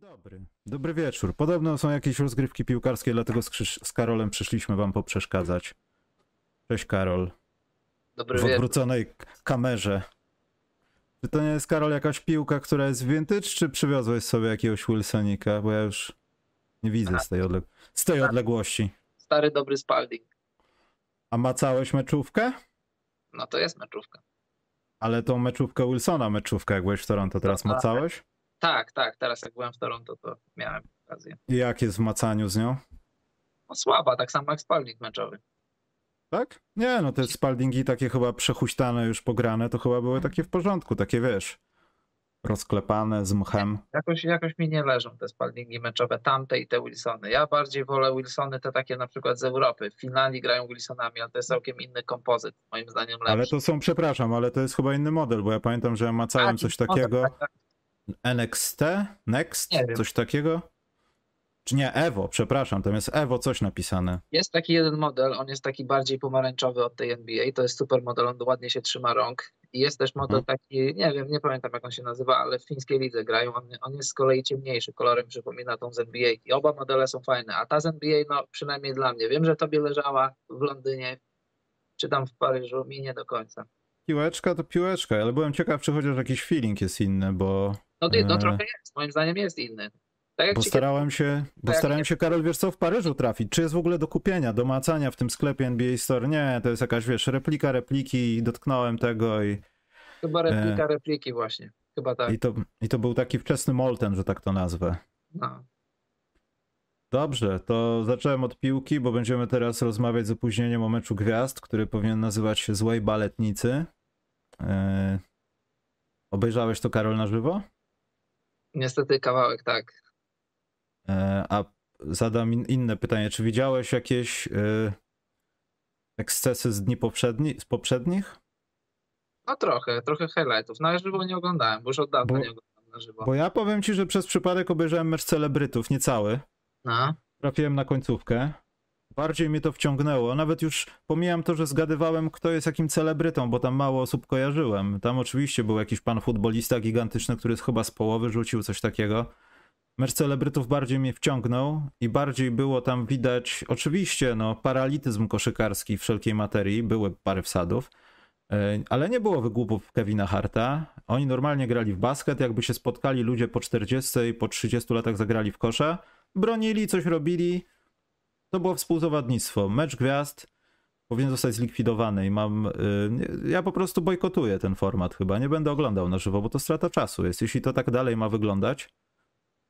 dobry. Dobry wieczór. Podobno są jakieś rozgrywki piłkarskie, dlatego z, Krzyż- z Karolem przyszliśmy wam poprzeszkadzać. Cześć Karol. Dobry W wieczór. odwróconej k- kamerze. Czy to nie jest Karol jakaś piłka, która jest vintage, czy przywiozłeś sobie jakiegoś Wilsonika? Bo ja już nie widzę z tej, odleg- z tej odległości. Stary, dobry Spalding. A macałeś meczówkę? No to jest meczówka. Ale tą meczówkę Wilsona, meczówkę, jak byłeś w Toronto, teraz tak. macałeś? Tak, tak. Teraz jak byłem w Toronto, to miałem okazję. I jak jest w macaniu z nią? No słaba, tak samo jak Spalding meczowy. Tak? Nie, no te spaldingi takie chyba przehuśtane, już pograne, to chyba były takie w porządku, takie wiesz, rozklepane z mchem. Jakoś, jakoś mi nie leżą te Spaldingi meczowe, tamte i te Wilsony. Ja bardziej wolę Wilsony te takie na przykład z Europy. W Finlandii grają Wilsonami, ale to jest całkiem inny kompozyt, moim zdaniem lepszy. Ale to są, przepraszam, ale to jest chyba inny model, bo ja pamiętam, że ja macałem A, coś takiego. NXT? Next? Coś takiego? Czy nie, Evo, przepraszam, tam jest Evo coś napisane. Jest taki jeden model, on jest taki bardziej pomarańczowy od tej NBA, to jest super model, on ładnie się trzyma rąk. I jest też model Mhm. taki, nie wiem, nie pamiętam jak on się nazywa, ale w fińskiej lidze grają, on, on jest z kolei ciemniejszy, kolorem przypomina tą z NBA i oba modele są fajne, a ta z NBA, no przynajmniej dla mnie, wiem, że tobie leżała w Londynie, czy tam w Paryżu, mi nie do końca. Piłeczka to piłeczka, ale byłem ciekaw, czy chociaż jakiś feeling jest inny, bo, No, no Eee. trochę jest, moim zdaniem jest inny. Tak jak bo ci starałem się, bo jak starałem nie- się, Karol, wiesz co, w Paryżu trafić. Czy jest w ogóle do kupienia, do macania w tym sklepie NBA Store? Nie, to jest jakaś, wiesz, replika repliki, dotknąłem tego i, chyba replika repliki właśnie, chyba tak. e, i, to, i to był taki wczesny Molten, że tak to nazwę. No. Dobrze, to zacząłem od piłki, bo będziemy teraz rozmawiać z opóźnieniem o meczu gwiazd, który powinien nazywać się Złej Baletnicy. Eee, obejrzałeś to, Karol, na żywo? Niestety kawałek tak. Eee, a zadam in, inne pytanie. Czy widziałeś jakieś eee, ekscesy z dni poprzedni, z poprzednich? No trochę, trochę highlightów. Na żywo nie oglądałem, bo już od dawna Bo- nie oglądam na żywo. Bo ja powiem ci, że przez przypadek obejrzałem mecz celebrytów, nie cały. No. Trafiłem na końcówkę. Bardziej mnie to wciągnęło. Nawet już pomijam to, że zgadywałem, kto jest jakim celebrytą, bo tam mało osób kojarzyłem. Tam oczywiście był jakiś pan futbolista gigantyczny, który chyba z połowy rzucił coś takiego. Mecz celebrytów bardziej mnie wciągnął i bardziej było tam widać, oczywiście, no, paralityzm koszykarski wszelkiej materii, były parę wsadów, e, ale nie było wygłupów Kevina Harta. Oni normalnie grali w basket, jakby się spotkali ludzie po 40 i po 30 latach zagrali w kosza, bronili, coś robili. To było współzawodnictwo. Mecz gwiazd powinien zostać zlikwidowany i mam. y, nie- Ja po prostu bojkotuję ten format chyba. Nie będę oglądał na żywo, bo to strata czasu jest. Jeśli to tak dalej ma wyglądać.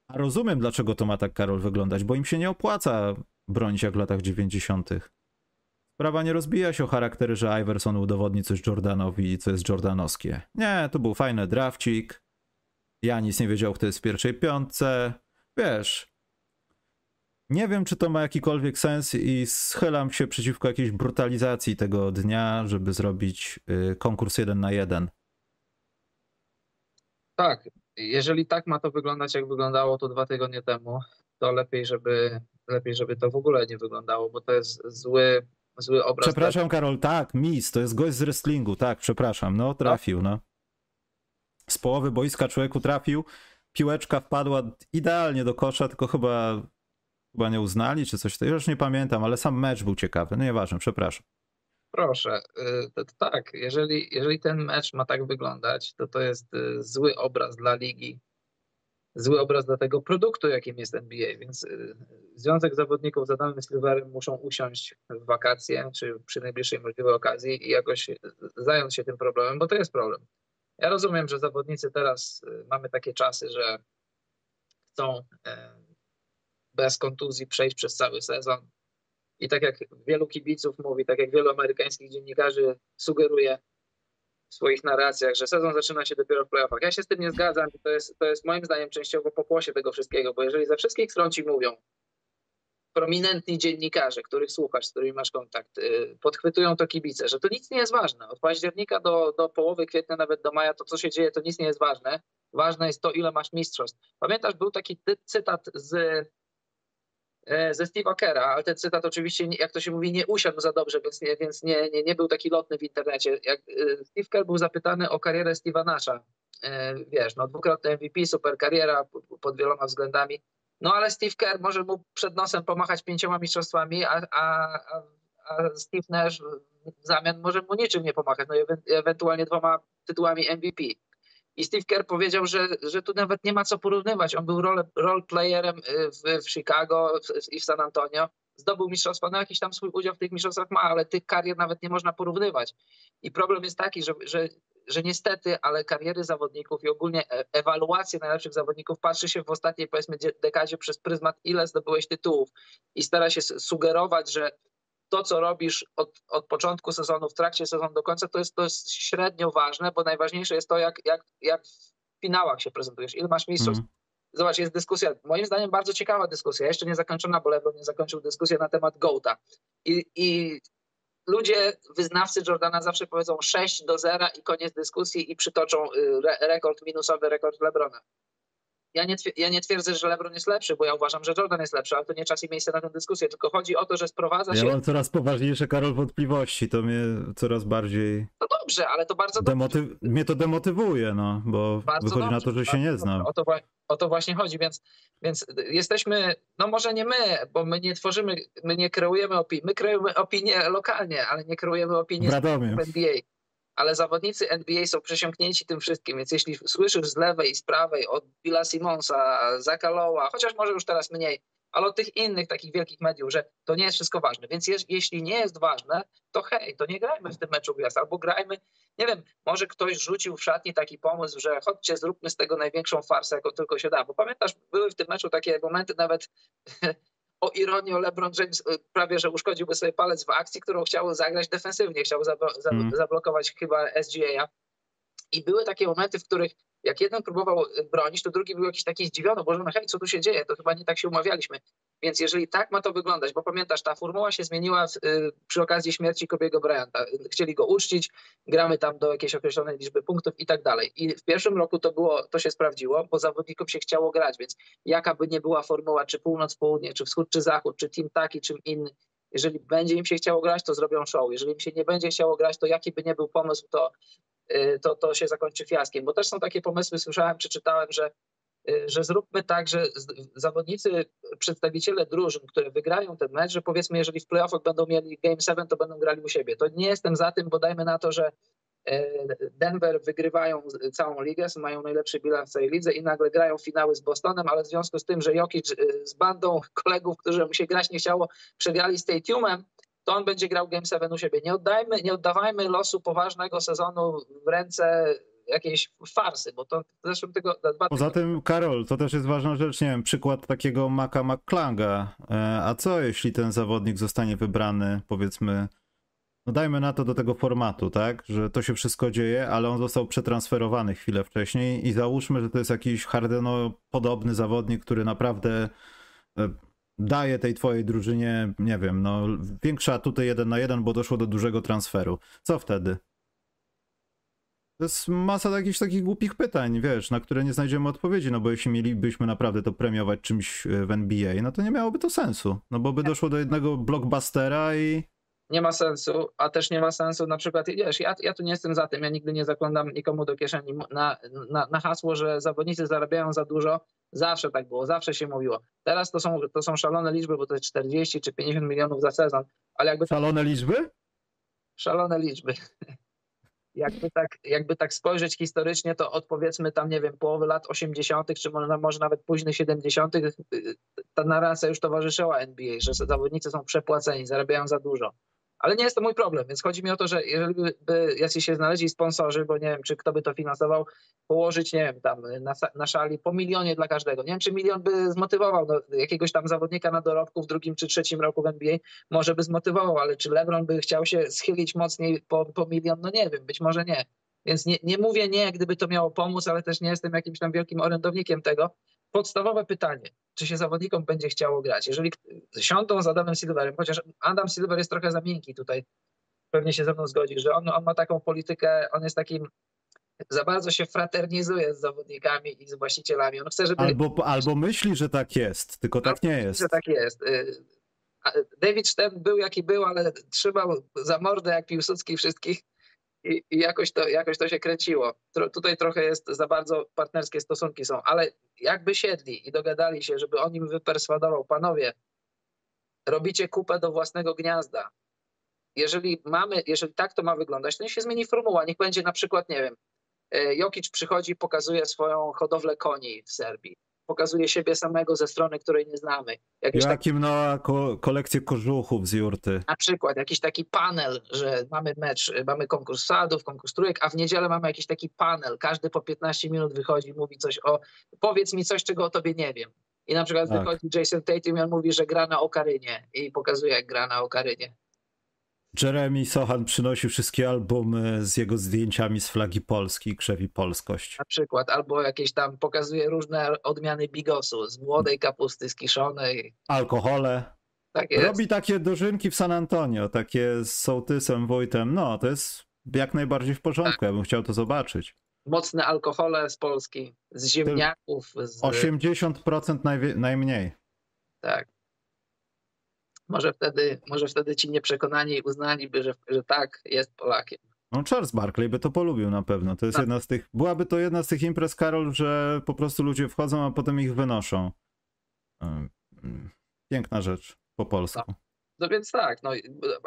A rozumiem, dlaczego to ma tak, Karol, wyglądać, bo im się nie opłaca bronić jak w latach 90. Sprawa nie rozbija się o charaktery, że Iverson udowodni coś Jordanowi, co jest jordanowskie. Nie, to był fajny drafcik. Janis nie wiedział, kto jest w pierwszej piątce. Wiesz, nie wiem, czy to ma jakikolwiek sens i schylam się przeciwko jakiejś brutalizacji tego dnia, żeby zrobić y, konkurs jeden na jeden. Tak, jeżeli tak ma to wyglądać, jak wyglądało to dwa tygodnie temu, to lepiej, żeby, lepiej, żeby to w ogóle nie wyglądało, bo to jest zły, zły obraz. Przepraszam, Karol, tak, Miss, to jest gość z wrestlingu, tak, przepraszam, no trafił, no. Z połowy boiska człowieku trafił, piłeczka wpadła idealnie do kosza, tylko chyba, chyba nie uznali, czy coś już nie pamiętam, ale sam mecz był ciekawy, no nieważne, przepraszam. Proszę, y, to, to tak, jeżeli, jeżeli ten mecz ma tak wyglądać, to to jest y, zły obraz dla ligi, zły obraz dla tego produktu, jakim jest NBA, więc y, Związek Zawodników z Adamem Silverem muszą usiąść w wakacje, czy przy najbliższej możliwej okazji i jakoś zająć się tym problemem, bo to jest problem. Ja rozumiem, że zawodnicy teraz mamy takie czasy, że chcą bez kontuzji przejść przez cały sezon, i tak jak wielu kibiców mówi, tak jak wielu amerykańskich dziennikarzy sugeruje w swoich narracjach, że sezon zaczyna się dopiero w playoffach. Ja się z tym nie zgadzam. To jest, to jest moim zdaniem częściowo pokłosie tego wszystkiego, bo jeżeli ze wszystkich stron ci mówią, prominentni dziennikarze, których słuchasz, z którymi masz kontakt, yy, podchwytują to kibice, że to nic nie jest ważne. Od października do, do połowy kwietnia, nawet do maja, to co się dzieje, to nic nie jest ważne. Ważne jest to, ile masz mistrzostw. Pamiętasz, był taki cytat z ze Steve'a Kera, ale ten cytat oczywiście, jak to się mówi, nie usiadł za dobrze, więc nie, więc nie, nie, nie był taki lotny w internecie. Jak e, Steve Kerr był zapytany o karierę Steve'a Nasha wiesz, no dwukrotny MVP, super kariera pod wieloma względami, no ale Steve Kerr może mu przed nosem pomachać pięcioma mistrzostwami, a, a, a Steve Nash w zamian może mu niczym nie pomachać, no ewentualnie dwoma tytułami MVP. I Steve Kerr powiedział, że, że tu nawet nie ma co porównywać. On był role, role playerem y, w, w Chicago i w San Antonio. Zdobył mistrzostwa, no jakiś tam swój udział w tych mistrzostwach ma, ale tych karier nawet nie można porównywać. I problem jest taki, że, że, że niestety, ale kariery zawodników i ogólnie e, ewaluację najlepszych zawodników patrzy się w ostatniej powiedzmy dekadzie przez pryzmat, ile zdobyłeś tytułów i stara się sugerować, że to, co robisz od, od początku sezonu, w trakcie sezonu do końca, to jest, to jest średnio ważne, bo najważniejsze jest to, jak, jak, jak w finałach się prezentujesz, ile masz mistrzostw. Mm. Zobacz, jest dyskusja, moim zdaniem bardzo ciekawa dyskusja, jeszcze nie zakończona, bo LeBron nie zakończył dyskusję na temat Gołta. I, I ludzie, wyznawcy Jordana zawsze powiedzą 6 do 0 i koniec dyskusji i przytoczą y, re, rekord minusowy, rekord LeBrona ja nie, ja nie twierdzę, że LeBron jest lepszy, bo ja uważam, że Jordan jest lepszy, ale to nie czas i miejsce na tę dyskusję, tylko chodzi o to, że sprowadza się... Ja mam coraz poważniejsze, Karol, wątpliwości, to mnie coraz bardziej... No dobrze, ale to bardzo Demotyw... dobrze. Mnie to demotywuje, no, bo bardzo wychodzi dobrze, na to, że się nie znam. O to, o to właśnie chodzi, więc, więc jesteśmy, no może nie my, bo my nie tworzymy, my nie kreujemy opinii, my kreujemy opinie lokalnie, ale nie kreujemy opinii w NBA ale zawodnicy NBA są przesiąknięci tym wszystkim, więc jeśli słyszysz z lewej i z prawej od Billa Simonsa, Zaka Lowa, chociaż może już teraz mniej, ale od tych innych takich wielkich mediów, że to nie jest wszystko ważne. Więc je, jeśli nie jest ważne, to hej, to nie grajmy w tym meczu gwiazd, albo grajmy, nie wiem, może ktoś rzucił w szatni taki pomysł, że chodźcie, zróbmy z tego największą farsę, jaką tylko się da. Bo pamiętasz, były w tym meczu takie momenty nawet o ironię LeBron James y, prawie, że uszkodziłby sobie palec w akcji, którą chciał zagrać defensywnie, chciał mm. zablokować chyba SGA. I były takie momenty, w których jak jeden próbował y, bronić, to drugi był jakiś taki zdziwiony, bo no hej, co tu się dzieje, to chyba nie tak się umawialiśmy. Więc jeżeli tak ma to wyglądać, bo pamiętasz, ta formuła się zmieniła y, przy okazji śmierci Kobiego Bryanta. Chcieli go uczcić, gramy tam do jakiejś określonej liczby punktów i tak dalej. I w pierwszym roku to było, to się sprawdziło, bo zawodnikom się chciało grać, więc jaka by nie była formuła, czy północ, południe, czy wschód, czy zachód, czy team taki, czy inny, jeżeli będzie im się chciało grać, to zrobią show. Jeżeli im się nie będzie chciało grać, to jaki by nie był pomysł, to to, to się zakończy fiaskiem. Bo też są takie pomysły, słyszałem, przeczytałem, że, y, że zróbmy tak, że zawodnicy, przedstawiciele drużyn, które wygrają ten mecz, że powiedzmy, jeżeli w playoffach będą mieli Game 7, to będą grali u siebie. To nie jestem za tym, bo dajmy na to, że y, Denver wygrywają całą ligę, mają najlepszy bilans w całej lidze i nagle grają finały z Bostonem, ale w związku z tym, że Jokic z bandą kolegów, którzy mu się grać nie chciało, przegrali Stadiumem, to on będzie grał Game 7 u siebie. Nie, oddajmy, nie oddawajmy losu poważnego sezonu w ręce jakiejś farsy, bo to w zeszłym tego dwa Poza tym, Karol, to też jest ważna rzecz, nie wiem, przykład takiego Maka McClanga. E, a co jeśli ten zawodnik zostanie wybrany, powiedzmy, no dajmy na to do tego formatu, tak, że to się wszystko dzieje, ale on został przetransferowany chwilę wcześniej i załóżmy, że to jest jakiś Hardeno podobny zawodnik, który naprawdę e, daje tej twojej drużynie, nie wiem, no większa tutaj jeden na jeden, bo doszło do dużego transferu. Co wtedy? To jest masa jakichś takich głupich pytań, wiesz, na które nie znajdziemy odpowiedzi, no bo jeśli mielibyśmy naprawdę to premiować czymś e, w NBA, no to nie miałoby to sensu, no bo by doszło do jednego blockbustera i... Nie ma sensu, a też nie ma sensu na przykład, wiesz, ja, ja tu nie jestem za tym, ja nigdy nie zaglądam nikomu do kieszeni na, na, na hasło, że zawodnicy zarabiają za dużo, Zawsze tak było, zawsze się mówiło. Teraz to są, to są szalone liczby, bo to jest 40 czy 50 milionów za sezon, ale jakby... Szalone liczby? Szalone liczby. Jakby tak, jakby tak spojrzeć historycznie, to od powiedzmy tam, nie wiem, połowy lat 80., czy może, może nawet późnych 70., ta narracja już towarzyszyła NBA, że zawodnicy są przepłaceni, zarabiają za dużo. Ale nie jest to mój problem, więc chodzi mi o to, że jeżeli by jacyś się znaleźli sponsorzy, bo nie wiem, czy kto by to finansował, położyć, nie wiem, tam na, na szali po milionie dla każdego. Nie wiem, czy milion by zmotywował no, jakiegoś tam zawodnika na dorobku w drugim czy trzecim roku w NBA, może by zmotywował, ale czy LeBron by chciał się schylić mocniej po, po milion, no nie wiem, być może nie. Więc nie, nie mówię nie, gdyby to miało pomóc, ale też nie jestem jakimś tam wielkim orędownikiem tego. Podstawowe pytanie, czy się zawodnikom będzie chciało grać? Jeżeli siądą z Adamem Silverem, chociaż Adam Silver jest trochę za miękki tutaj, pewnie się ze mną zgodzi, że on, on ma taką politykę, on jest takim za bardzo się fraternizuje z zawodnikami i z właścicielami. On chce, żeby... Albo, albo myśli, że tak jest, tylko tak nie jest. Że tak jest. Y, David Stern był jaki był, ale trzymał za mordę jak Piłsudski wszystkich i, i jakoś, to, jakoś to się kręciło. Tro, tutaj trochę jest za bardzo partnerskie stosunki są, ale jakby siedli i dogadali się, żeby on im wyperswadował, panowie, robicie kupę do własnego gniazda. Jeżeli mamy, jeżeli tak to ma wyglądać, to niech się zmieni formuła. Niech będzie na przykład, nie wiem, e, Jokic przychodzi, pokazuje swoją hodowlę koni w Serbii pokazuje siebie samego ze strony, której nie znamy. Jakiś Jakim taki, Noa ko kolekcję kożuchów z jurty. Na przykład jakiś taki panel, że mamy mecz, mamy konkurs sadów, konkurs trójek, a w niedzielę mamy jakiś taki panel. Każdy po 15 minut wychodzi, mówi coś o, powiedz mi coś, czego o tobie nie wiem. I na przykład tak. wychodzi Jason Tatum i on mówi, że gra na okarynie i pokazuje, jak gra na okarynie. Jeremy Sohan przynosi wszystkie albumy z jego zdjęciami z flagi Polski, krzewi polskość. Na przykład, albo jakieś tam pokazuje różne odmiany bigosu z młodej kapusty, z kiszonej. Alkohole. Tak jest. Robi takie dożynki w San Antonio, takie z sołtysem, Wojtem. No, to jest jak najbardziej w porządku, tak. ja bym chciał to zobaczyć. Mocne alkohole z Polski, z ziemniaków. Z... 80% najmniej. Tak może wtedy, może wtedy ci nieprzekonani uznaliby, że, że tak, jest Polakiem. No Charles Barkley by to polubił na pewno. To jest tak. jedna z tych, byłaby to jedna z tych imprez, Karol, że po prostu ludzie wchodzą, a potem ich wynoszą. Piękna rzecz po polsku. No, no więc tak, no,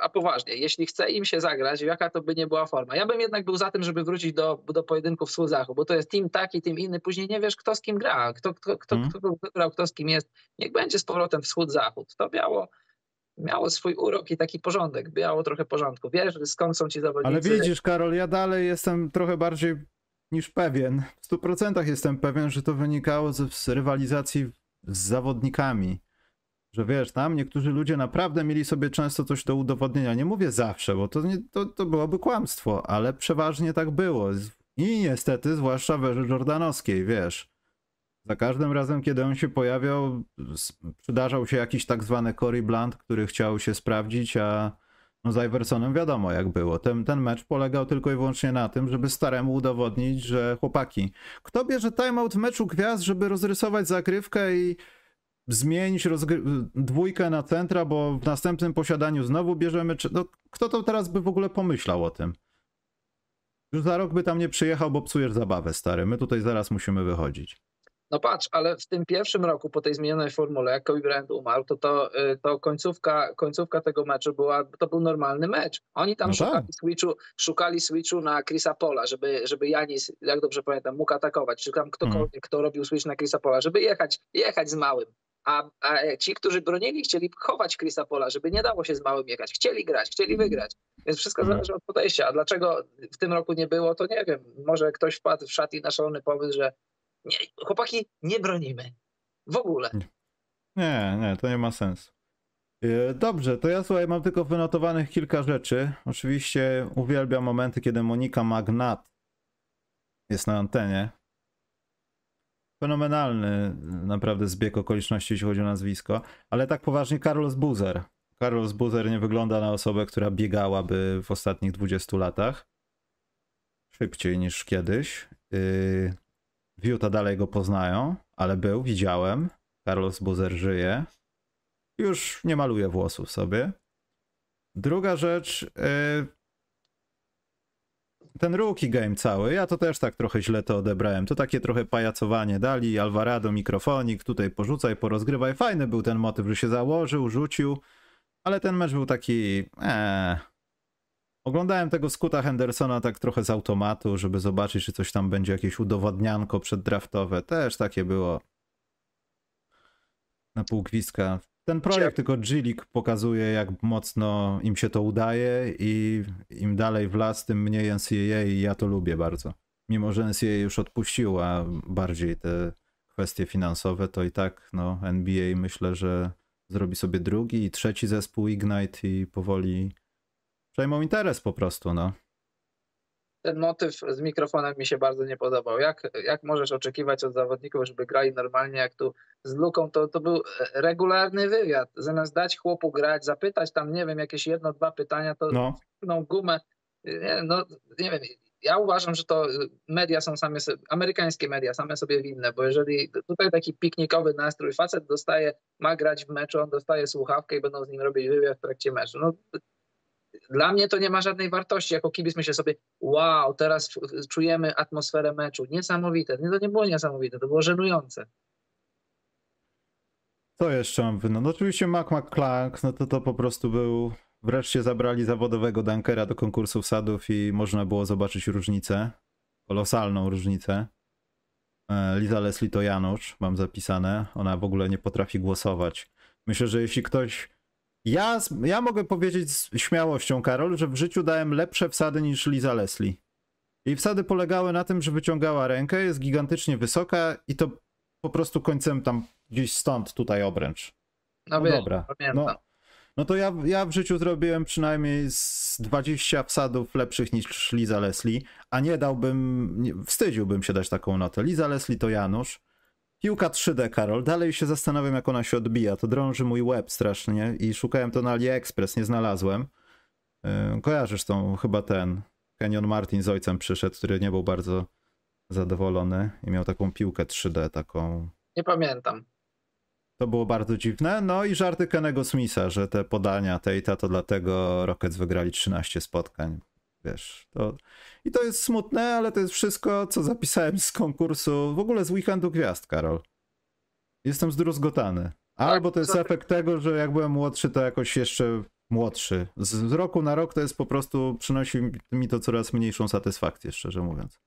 a poważnie, jeśli chce im się zagrać, jaka to by nie była forma. Ja bym jednak był za tym, żeby wrócić do, do pojedynków wschód-zachód, bo to jest team taki, team inny, później nie wiesz, kto z kim gra, kto, kto, kto, hmm. kto wybrał, kto z kim jest. Niech będzie z powrotem wschód-zachód. To biało miało swój urok i taki porządek, miało trochę porządku. Wiesz, skąd są ci zawodnicy. Ale widzisz, Karol, ja dalej jestem trochę bardziej niż pewien. W 100% jestem pewien, że to wynikało z, rywalizacji z zawodnikami. Że wiesz, tam niektórzy ludzie naprawdę mieli sobie często coś do udowodnienia. Nie mówię zawsze, bo to, nie, to, to byłoby kłamstwo, ale przeważnie tak było. I niestety, zwłaszcza w jordanowskiej, wiesz. Za każdym razem, kiedy on się pojawiał, przydarzał się jakiś tak zwany Cory Blunt, który chciał się sprawdzić, a no z Iversonem wiadomo jak było. Ten, ten mecz polegał tylko i wyłącznie na tym, żeby staremu udowodnić, że chłopaki, kto bierze timeout w meczu gwiazd, żeby rozrysować zagrywkę i zmienić dwójkę na centra, bo w następnym posiadaniu znowu bierzemy... No, kto to teraz by w ogóle pomyślał o tym? Już za rok by tam nie przyjechał, bo psujesz zabawę, stary. My tutaj zaraz musimy wychodzić. No patrz, ale w tym pierwszym roku po tej zmienionej formule, jak Kobe Bryant umarł, to, to, y, to końcówka, końcówka tego meczu była, to był normalny mecz. Oni tam no szukali, tak. switchu, szukali switchu na Chrisa Pola, żeby, żeby Janis, jak dobrze pamiętam, mógł atakować, czy tam ktokolwiek, hmm. kto robił switch na Chrisa Pola, żeby jechać, jechać z małym. A, a, ci, którzy bronili, chcieli chować Chrisa Pola, żeby nie dało się z małym jechać. Chcieli grać, chcieli wygrać. Więc wszystko hmm. zależy od podejścia. A dlaczego w tym roku nie było, to nie wiem. Może ktoś wpadł w szat i na szalony pomysł, że nie, chłopaki, nie bronimy. W ogóle. Nie, nie, to nie ma sensu. E, dobrze, to ja słuchaj, mam tylko wynotowanych kilka rzeczy. Oczywiście uwielbiam momenty, kiedy Monika Magnat jest na antenie. Fenomenalny naprawdę zbieg okoliczności, jeśli chodzi o nazwisko. Ale tak poważnie, Carlos Buzer. Carlos Buzer nie wygląda na osobę, która biegałaby w ostatnich 20 latach. Szybciej niż kiedyś. W Utah dalej go poznają, ale był, widziałem. Carlos Buzer żyje. Już nie maluje włosów sobie. Druga rzecz, yy, ten rookie game cały, ja to też tak trochę źle to odebrałem. To takie trochę pajacowanie dali, Alvarado, mikrofonik, tutaj porzucaj, porozgrywaj. Fajny był ten motyw, że się założył, rzucił, ale ten mecz był taki, ee, Oglądałem tego Skuta Hendersona tak trochę z automatu, żeby zobaczyć, czy coś tam będzie jakieś udowodnianko przeddraftowe. Też takie było na pół gwizdka. Ten projekt tylko g pokazuje, jak mocno im się to udaje i im dalej w las, tym mniej NCAA i ja to lubię bardzo. Mimo, że NCAA już odpuściła bardziej te kwestie finansowe, to i tak no, NBA myślę, że zrobi sobie drugi i trzeci zespół Ignite i powoli przejmą interes po prostu, no. Ten motyw z mikrofonem mi się bardzo nie podobał. Jak, jak możesz oczekiwać od zawodników, żeby grali normalnie, jak tu z Luką, to, to był regularny wywiad. Zamiast dać chłopu grać, zapytać tam, nie wiem, jakieś jedno, dwa pytania, to no. gumę. Nie, no, nie wiem, ja uważam, że to media są same amerykańskie media same sobie winne, bo jeżeli tutaj taki piknikowy nastrój, facet dostaje, ma grać w meczu, on dostaje słuchawkę i będą z nim robić wywiad w trakcie meczu. No, dla mnie to nie ma żadnej wartości. Jako kibic myślę sobie, wow, teraz czujemy atmosferę meczu. Niesamowite. Nie, to nie było niesamowite, to było żenujące. Co jeszcze mam No oczywiście Mac McClank, no to to po prostu był... Wreszcie zabrali zawodowego dunkera do konkursów sadów i można było zobaczyć różnicę. Kolosalną różnicę. E, Liza Leslie to Janusz, mam zapisane. Ona w ogóle nie potrafi głosować. Myślę, że jeśli ktoś. Ja, ja mogę powiedzieć z śmiałością, Karol, że w życiu dałem lepsze wsady niż Liza Leslie. Jej wsady polegały na tym, że wyciągała rękę, jest gigantycznie wysoka i to po prostu końcem tam gdzieś stąd, tutaj obręcz. No, no dobra. Pamiętam. No, no to ja, ja w życiu zrobiłem przynajmniej z 20 wsadów lepszych niż Liza Leslie, a nie dałbym, nie, wstydziłbym się dać taką notę. Liza Leslie to Janusz. Piłka 3D, Karol. Dalej się zastanawiam, jak ona się odbija. To drąży mój web strasznie i szukałem to na AliExpress, nie znalazłem. Yy, kojarzysz tą, chyba ten, Kenyon Martin z ojcem przyszedł, który nie był bardzo zadowolony i miał taką piłkę 3D, taką... Nie pamiętam. To było bardzo dziwne. No i żarty Kenego Smitha, że te podania Tate'a to dlatego Rockets wygrali 13 spotkań. Wiesz, to... I to jest smutne, ale to jest wszystko, co zapisałem z konkursu, w ogóle z Weekendu Gwiazd, Karol. Jestem zdruzgotany. Albo tak, to jest efekt tego, że jak byłem młodszy, to jakoś jeszcze młodszy. Z roku na rok to jest po prostu, przynosi mi to coraz mniejszą satysfakcję, szczerze mówiąc.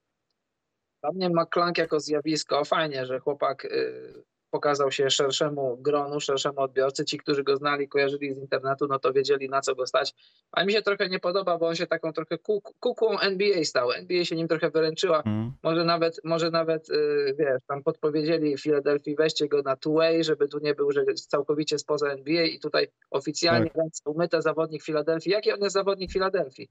Dla mnie McClung jako zjawisko, fajnie, że chłopak y, pokazał się szerszemu gronu, szerszemu odbiorcy. Ci, którzy go znali, kojarzyli z internetu, no to wiedzieli na co go stać. A mi się trochę nie podoba, bo on się taką trochę kukłą NBA stał. NBA się nim trochę wyręczyła. Mm. Może nawet, może nawet y, wiesz, tam podpowiedzieli Filadelfii, weźcie go na two-way, żeby tu nie był że całkowicie spoza NBA i tutaj oficjalnie tak. umyte zawodnik Filadelfii. Jaki on jest zawodnik Filadelfii?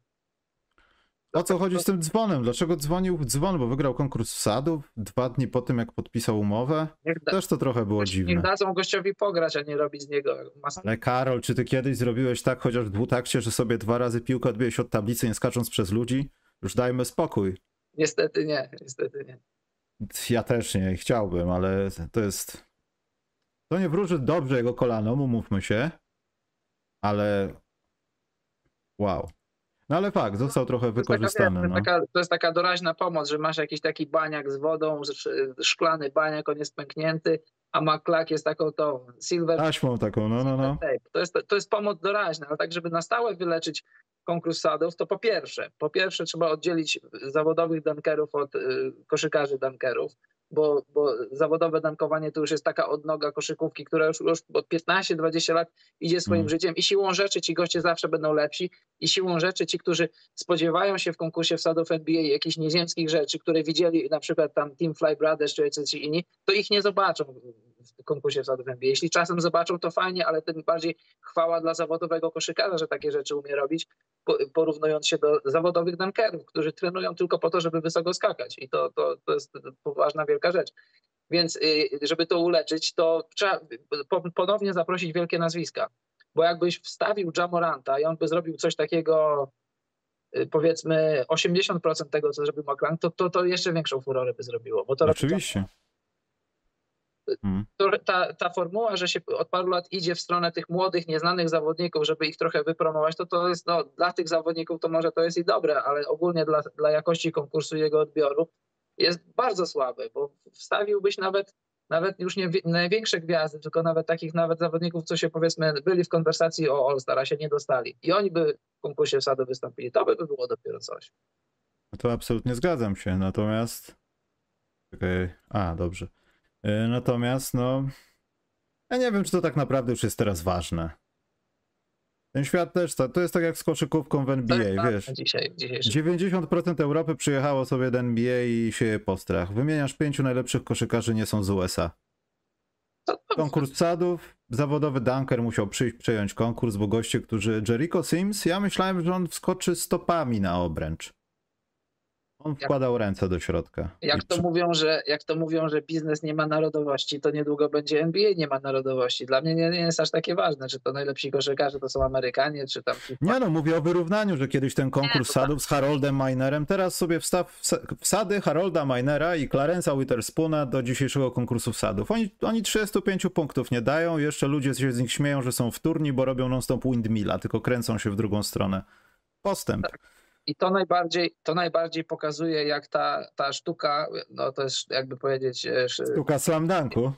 O co chodzi z tym dzwonem? Dlaczego dzwonił dzwon? Bo wygrał konkurs wsadów dwa dni po tym, jak podpisał umowę. Da, Też to trochę było dziwne. Niech dadzą gościowi pograć, a nie robić z niego masę. Ale Karol, czy ty kiedyś zrobiłeś tak, chociaż w dwutakcie, że sobie dwa razy piłkę odbiłeś od tablicy, nie skacząc przez ludzi? Już dajmy spokój. Niestety nie, niestety nie. Ja też nie, chciałbym, ale to jest... To nie wróży dobrze jego kolanom, umówmy się, ale wow. No ale fakt, został trochę wykorzystany. To jest, taka, no. to jest taka doraźna pomoc, że masz jakiś taki baniak z wodą, szklany baniak, on jest pęknięty, a maklak jest taką tą silver... Taśmą taką, no, no, no. To jest, to jest pomoc doraźna, ale tak, żeby na stałe wyleczyć konkurs sadów, to po pierwsze, po pierwsze trzeba oddzielić zawodowych dunkerów od y, koszykarzy dunkerów bo, bo zawodowe dankowanie to już jest taka odnoga koszykówki, która już, już od 15-20 lat idzie swoim mm. życiem i siłą rzeczy ci goście zawsze będą lepsi i siłą rzeczy ci, którzy spodziewają się w konkursie wsadów NBA jakichś nieziemskich rzeczy, które widzieli na przykład tam Team Fly Brothers czy jacyś inni, to ich nie zobaczą w konkursie wsadów NBA. Jeśli czasem zobaczą, to fajnie, ale tym bardziej chwała dla zawodowego koszykarza, że takie rzeczy umie robić, porównując się do zawodowych dunkerów, którzy trenują tylko po to, żeby wysoko skakać i to, to, to jest poważna, wielka rzecz. Więc y, żeby to uleczyć, to trzeba ponownie zaprosić wielkie nazwiska. Bo jakbyś wstawił Jamoranta i on by zrobił coś takiego, y, powiedzmy 80% tego, co zrobił McClung, to, to, to jeszcze większą furorę by zrobiło. Bo to Oczywiście. Hmm. Ta, ta formuła, że się od paru lat idzie w stronę tych młodych, nieznanych zawodników, żeby ich trochę wypromować, to to jest no, dla tych zawodników to może to jest i dobre, ale ogólnie dla, dla jakości konkursu jego odbioru jest bardzo słaby, bo wstawiłbyś nawet nawet już nie największe gwiazdy, tylko nawet takich nawet zawodników, co się powiedzmy byli w konwersacji o All-Star, a się nie dostali. I oni by w konkursie wsadu wystąpili. To by było dopiero coś. No to absolutnie zgadzam się. Natomiast. Czekaj. A, dobrze. E, natomiast, no. Ja nie wiem, czy to tak naprawdę już jest teraz ważne. Ten świat też, to, to jest tak jak z koszykówką w NBA, tak, wiesz. Dzisiaj, 90% Europy przyjechało sobie do NBA i sieje postrach. Wymieniasz pięciu najlepszych koszykarzy, nie są z USA. Konkurs sadów, zawodowy dunker musiał przyjść, przejąć konkurs, bo goście, którzy... Jericho Sims, ja myślałem, że on wskoczy stopami na obręcz. On wkładał jak, ręce do środka. Jak to, mówią, że, jak to mówią, że biznes nie ma narodowości, to niedługo będzie NBA nie ma narodowości. Dla mnie nie, nie jest aż takie ważne, czy to najlepsi koszykarze to są Amerykanie, czy tam... Nie no, mówię o wyrównaniu, że kiedyś ten konkurs nie, sadów z Haroldem Minerem, teraz sobie wstaw wsady Harolda Minera i Clarence'a Witherspoona do dzisiejszego konkursu wsadów. Oni, oni 35 punktów nie dają, jeszcze ludzie się z nich śmieją, że są wtórni, bo robią non-stop windmilla, tylko kręcą się w drugą stronę. postęp. Tak. I to najbardziej, to najbardziej pokazuje, jak ta, ta sztuka, no to jest jakby powiedzieć... e, Sztuka slam dunku.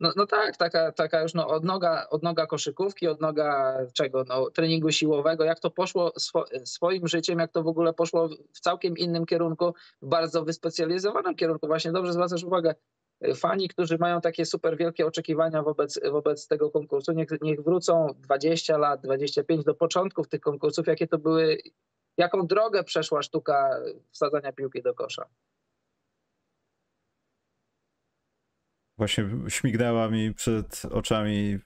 No, no tak, taka, taka już no, odnoga, odnoga koszykówki, odnoga czego, no, treningu siłowego, jak to poszło swo, swoim życiem, jak to w ogóle poszło w całkiem innym kierunku, w bardzo wyspecjalizowanym kierunku. Właśnie dobrze zwracasz uwagę, fani, którzy mają takie super wielkie oczekiwania wobec, wobec tego konkursu, niech, niech wrócą 20 lat, 25 do początków tych konkursów, jakie to były, jaką drogę przeszła sztuka wsadzania piłki do kosza. Właśnie śmignęła mi przed oczami,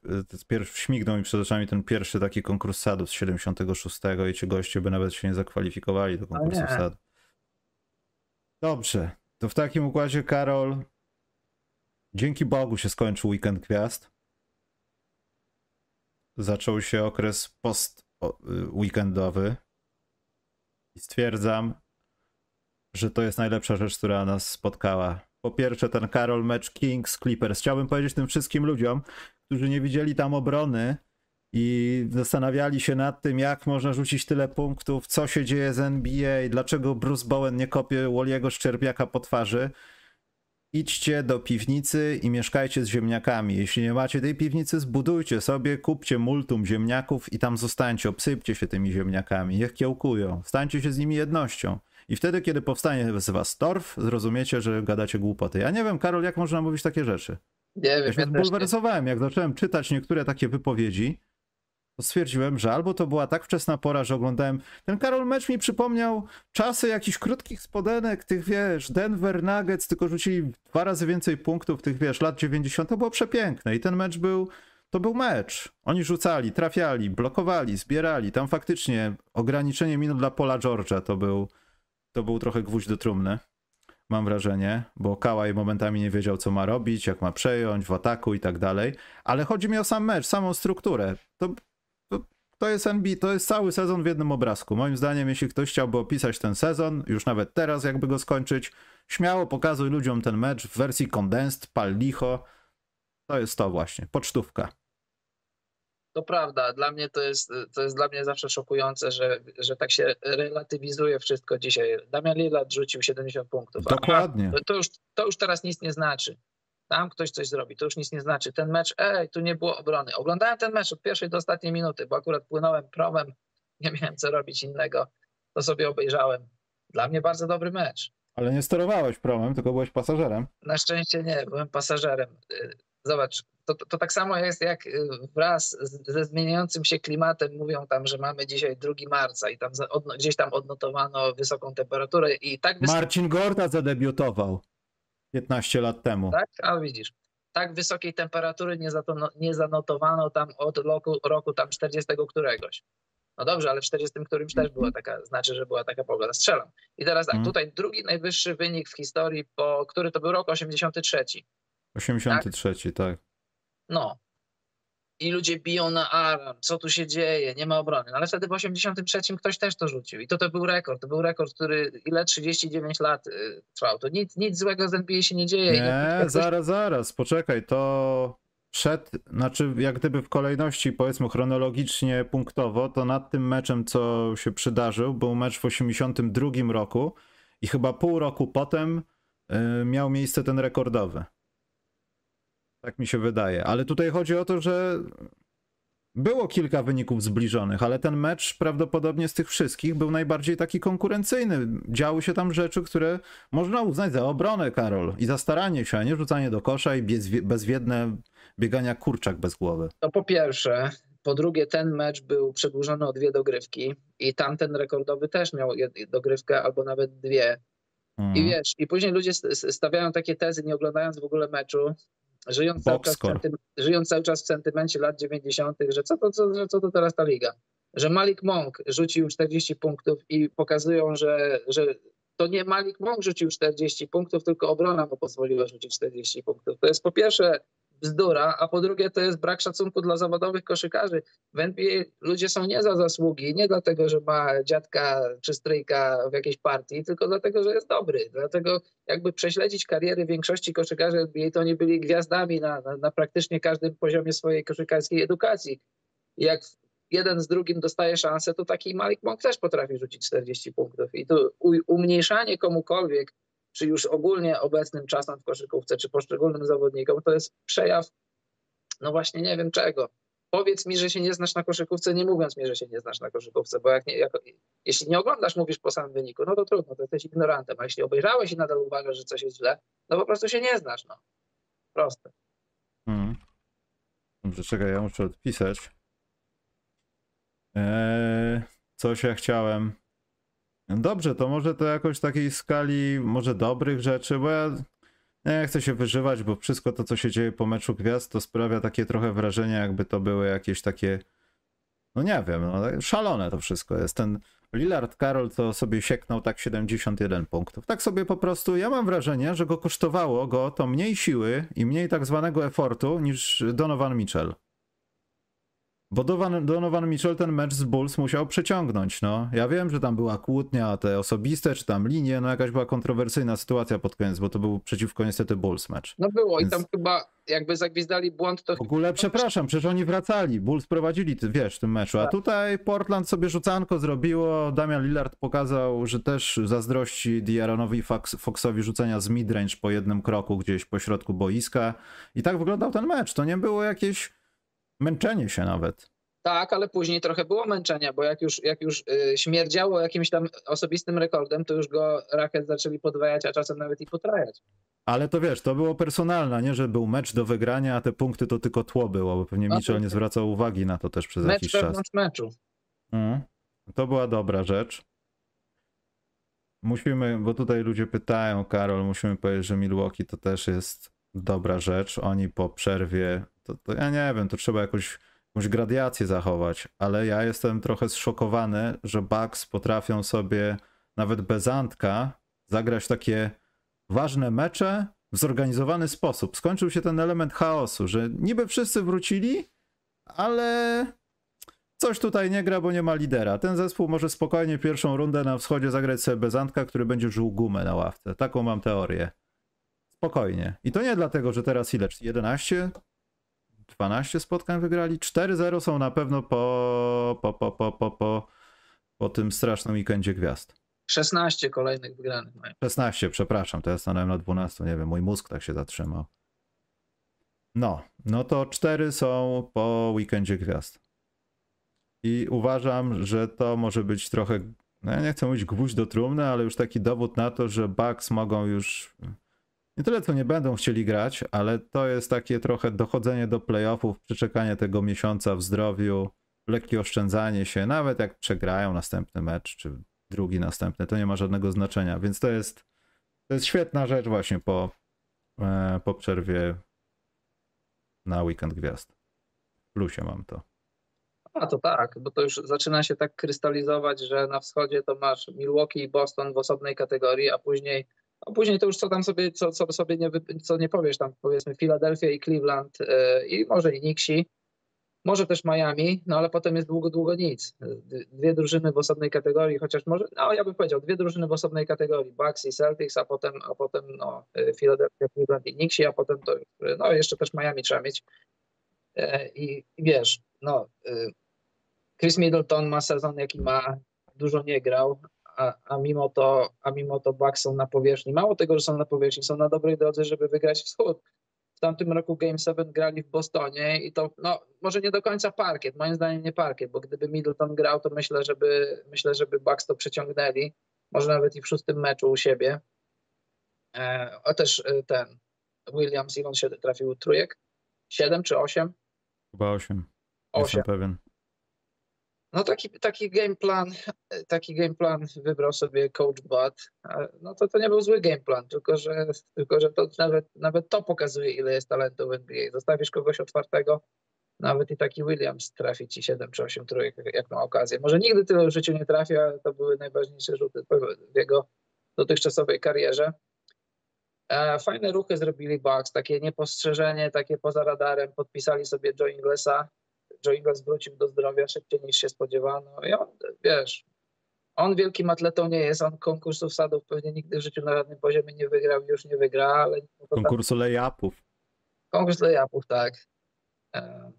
śmignął mi przed oczami ten pierwszy taki konkurs sadów z 76 i ci goście by nawet się nie zakwalifikowali do konkursu sadów. Dobrze, to w takim układzie Karol, dzięki Bogu się skończył weekend gwiazd. Zaczął się okres post-weekendowy i stwierdzam, że to jest najlepsza rzecz, która nas spotkała po pierwsze ten Karol mecz Kings Clippers. Chciałbym powiedzieć tym wszystkim ludziom, którzy nie widzieli tam obrony i zastanawiali się nad tym, jak można rzucić tyle punktów, co się dzieje z NBA, dlaczego Bruce Bowen nie kopie Woliego Szczerbiaka po twarzy. Idźcie do piwnicy i mieszkajcie z ziemniakami. Jeśli nie macie tej piwnicy, zbudujcie sobie, kupcie multum ziemniaków i tam zostańcie, obsypcie się tymi ziemniakami, niech kiełkują, stańcie się z nimi jednością. I wtedy, kiedy powstanie z was torf, zrozumiecie, że gadacie głupoty. Ja nie wiem, Karol, jak można mówić takie rzeczy? Nie wiem. Ja się zbulwersowałem, jak zacząłem czytać niektóre takie wypowiedzi, to stwierdziłem, że albo to była tak wczesna pora, że oglądałem. Ten Karol mecz mi przypomniał czasy jakichś krótkich spodenek, tych wiesz, Denver Nuggets, tylko rzucili dwa razy więcej punktów, tych wiesz, lat 90. To było przepiękne i ten mecz był. To był mecz. Oni rzucali, trafiali, blokowali, zbierali. Tam faktycznie ograniczenie minut dla Pola George'a to był to był trochę gwóźdź do trumny, mam wrażenie, bo Kałaj momentami nie wiedział, co ma robić, jak ma przejąć w ataku i tak dalej, ale chodzi mi o sam mecz, samą strukturę. To, to, jest NBA, to jest cały sezon w jednym obrazku. Moim zdaniem, jeśli ktoś chciałby opisać ten sezon, już nawet teraz jakby go skończyć, śmiało pokazuj ludziom ten mecz w wersji condensed, pal licho. To jest to właśnie, pocztówka. To prawda, dla mnie to jest, to jest dla mnie zawsze szokujące, że, że tak się relatywizuje wszystko dzisiaj. Damian Lillard rzucił 70 punktów. Dokładnie. to, to, już, to już teraz nic nie znaczy. Tam ktoś coś zrobi, to już nic nie znaczy. Ten mecz, ej, tu nie było obrony. Oglądałem ten mecz od pierwszej do ostatniej minuty, bo akurat płynąłem promem, nie miałem co robić innego, to sobie obejrzałem. Dla mnie bardzo dobry mecz. Ale nie sterowałeś promem, tylko byłeś pasażerem. Na szczęście nie, byłem pasażerem. Zobacz, to, to, to, tak samo jest jak y, wraz ze zmieniającym się klimatem mówią tam, że mamy dzisiaj 2 marca i tam odno, gdzieś tam odnotowano wysoką temperaturę i tak... Marcin Gorta zadebiutował 15 lat temu. Tak, a widzisz. Tak wysokiej temperatury nie, zatono, nie zanotowano tam od roku, roku tam 40 któregoś. No dobrze, ale w 40 którymś też była taka, znaczy, że była taka pogoda. Strzelam. I teraz tak, mm. tutaj drugi najwyższy wynik w historii, po, który to był rok 83. 83, tak. tak. No. I ludzie biją na alarm, co tu się dzieje, nie ma obrony. No ale wtedy w 83 ktoś też to rzucił. I to to był rekord. To był rekord, który ile 39 lat y, trwał. To nic, nic złego z NBA się nie dzieje. Nie, nie zaraz, zaraz, poczekaj, to przed, znaczy jak gdyby w kolejności powiedzmy chronologicznie, punktowo, to nad tym meczem, co się przydarzył, był mecz w 82 roku i chyba pół roku potem y, miał miejsce ten rekordowy. Tak mi się wydaje. Ale tutaj chodzi o to, że było kilka wyników zbliżonych, ale ten mecz prawdopodobnie z tych wszystkich był najbardziej taki konkurencyjny. Działy się tam rzeczy, które można uznać za obronę, Karol, i za staranie się, a nie rzucanie do kosza i bezwiedne biegania kurczak bez głowy. To po pierwsze. Po drugie, ten mecz był przedłużony o dwie dogrywki i tamten rekordowy też miał dogrywkę albo nawet dwie. I mhm. wiesz, i później ludzie stawiają takie tezy, nie oglądając w ogóle meczu, żyjąc cały, czas żyjąc cały czas w sentymencie lat 90., że co to, co, że co to teraz ta liga? Że Malik Monk rzucił 40 punktów i pokazują, że, że to nie Malik Monk rzucił 40 punktów, tylko obrona mu pozwoliła rzucić 40 punktów. To jest po pierwsze bzdura, a po drugie to jest brak szacunku dla zawodowych koszykarzy. W NBA ludzie są nie za zasługi, nie dlatego, że ma dziadka czy stryjka w jakiejś partii, tylko dlatego, że jest dobry. Dlatego jakby prześledzić kariery większości koszykarzy NBA, to oni byli gwiazdami na, na, na praktycznie każdym poziomie swojej koszykarskiej edukacji. Jak jeden z drugim dostaje szansę, to taki Malik Monk też potrafi rzucić 40 punktów. I tu umniejszanie komukolwiek, czy już ogólnie obecnym czasem w koszykówce, czy poszczególnym zawodnikom, to jest przejaw, no właśnie nie wiem czego. Powiedz mi, że się nie znasz na koszykówce, nie mówiąc mi, że się nie znasz na koszykówce, bo jak nie, jak, jeśli nie oglądasz, mówisz po samym wyniku, no to trudno, to jesteś ignorantem, a jeśli obejrzałeś i nadal uważasz, że coś jest źle, no po prostu się nie znasz, no. Proste. Mhm. Dobrze, czekaj, ja muszę odpisać. Eee, coś ja chciałem. Dobrze, to może to jakoś takiej skali, może dobrych rzeczy, bo ja nie chcę się wyżywać, bo wszystko to, co się dzieje po meczu gwiazd, to sprawia takie trochę wrażenie, jakby to były jakieś takie, no nie wiem, no, szalone to wszystko jest. Ten Lillard Karol to sobie sieknął tak 71 punktów. Tak sobie po prostu, ja mam wrażenie, że go kosztowało go to mniej siły i mniej tak zwanego efortu niż Donovan Mitchell. Bo Donovan, Donovan Mitchell ten mecz z Bulls musiał przeciągnąć, no. Ja wiem, że tam była kłótnia, te osobiste, czy tam linie, no jakaś była kontrowersyjna sytuacja pod koniec, bo to był przeciwko niestety Bulls mecz. No było Więc- i tam chyba jakby zagwizdali błąd, to W ogóle przepraszam, przecież oni wracali, Bulls prowadzili, wiesz, w tym meczu, a Tak. tutaj Portland sobie rzucanko zrobiło, Damian Lillard pokazał, że też zazdrości Diaronowi Fox, Foxowi rzucenia z midrange po jednym kroku gdzieś po środku boiska i tak wyglądał ten mecz, to nie było jakieś męczenie się nawet. Tak, ale później trochę było męczenia, bo jak już, jak już y, śmierdziało jakimś tam osobistym rekordem, to już go Rockets zaczęli podwajać, a czasem nawet i potrajać. Ale to wiesz, to było personalne, nie, że był mecz do wygrania, a te punkty to tylko tło było, bo pewnie No Mitchell nie zwracał uwagi na to też przez Mecz jakiś czas. wewnątrz meczu. Mhm. To była dobra rzecz. Musimy, bo tutaj ludzie pytają, Karol, musimy powiedzieć, że Milwaukee to też jest dobra rzecz. Oni po przerwie, to, to ja nie wiem, to trzeba jakoś, jakąś gradiację zachować, ale ja jestem trochę zszokowany, że Bucks potrafią sobie nawet bez Antka zagrać takie ważne mecze w zorganizowany sposób. Skończył się ten element chaosu, że niby wszyscy wrócili, ale coś tutaj nie gra, bo nie ma lidera. Ten zespół może spokojnie pierwszą rundę na wschodzie zagrać sobie bez Antka, który będzie żył gumę na ławce. Taką mam teorię. Spokojnie. I to nie dlatego, że teraz ile? 11? 12 spotkań wygrali? 4-0 są na pewno po, po, po, po, po, po, po tym strasznym weekendzie gwiazd. 16 kolejnych wygranych mają. 16, przepraszam, to ja stanąłem na 12, nie wiem, mój mózg tak się zatrzymał. No, no to 4 są po weekendzie gwiazd. I uważam, że to może być trochę, no ja nie chcę mówić gwóźdź do trumny, ale już taki dowód na to, że Bucks mogą już, nie tyle co nie będą chcieli grać, ale to jest takie trochę dochodzenie do playoffów, przeczekanie tego miesiąca w zdrowiu, lekkie oszczędzanie się, nawet jak przegrają następny mecz, czy drugi następny, to nie ma żadnego znaczenia, więc to jest, to jest świetna rzecz właśnie po, e, po przerwie na weekend gwiazd. W plusie mam to. A to tak, bo to już zaczyna się tak krystalizować, że na wschodzie to masz Milwaukee i Boston w osobnej kategorii, a później, a później to już co tam sobie, co, co sobie nie, co nie powiesz, tam powiedzmy Philadelphia i Cleveland yy, i może i Nixi, może też Miami, no ale potem jest długo, długo nic. Dwie drużyny w osobnej kategorii, chociaż może, no ja bym powiedział, dwie drużyny w osobnej kategorii, Bucks i Celtics, a potem, a potem no, yy, Philadelphia, Cleveland i Nixi, a potem to, yy, no jeszcze też Miami trzeba mieć. I, wiesz, no Chris Middleton ma sezon, jaki ma, dużo nie grał, a, a, mimo to, a mimo to Bucks są na powierzchni. Mało tego, że są na powierzchni, są na dobrej drodze, żeby wygrać wschód. W tamtym roku Game 7 grali w Bostonie i to, no, może nie do końca parkiet, moim zdaniem nie parkiet, bo gdyby Middleton grał, to myślę, żeby, myślę, żeby Bucks to przeciągnęli, może nawet i w szóstym meczu u siebie. E, a też e, ten Williams, ile on się trafił trójek? Siedem czy osiem? Chyba 8. Osiem. Jestem pewien. No taki, taki game plan, taki game plan wybrał sobie coach Bud. No to to nie był zły game plan, tylko że, tylko że to nawet, nawet to pokazuje, ile jest talentu w NBA. Zostawisz kogoś otwartego, nawet i taki Williams trafi ci 7 czy 8 trójek, jak ma okazję. Może nigdy tyle w życiu nie trafi, ale to były najważniejsze rzuty w jego dotychczasowej karierze. E, Fajne ruchy zrobili Bucks, takie niepostrzeżenie, takie poza radarem. Podpisali sobie Joe Inglesa. Joe Ingles wrócił do zdrowia szybciej niż się spodziewano. I on, wiesz, on wielkim atletą nie jest, on konkursów sadów pewnie nigdy w życiu na żadnym poziomie nie wygrał już nie wygra, ale Konkursu lay-upów. konkurs layupów, tak. E,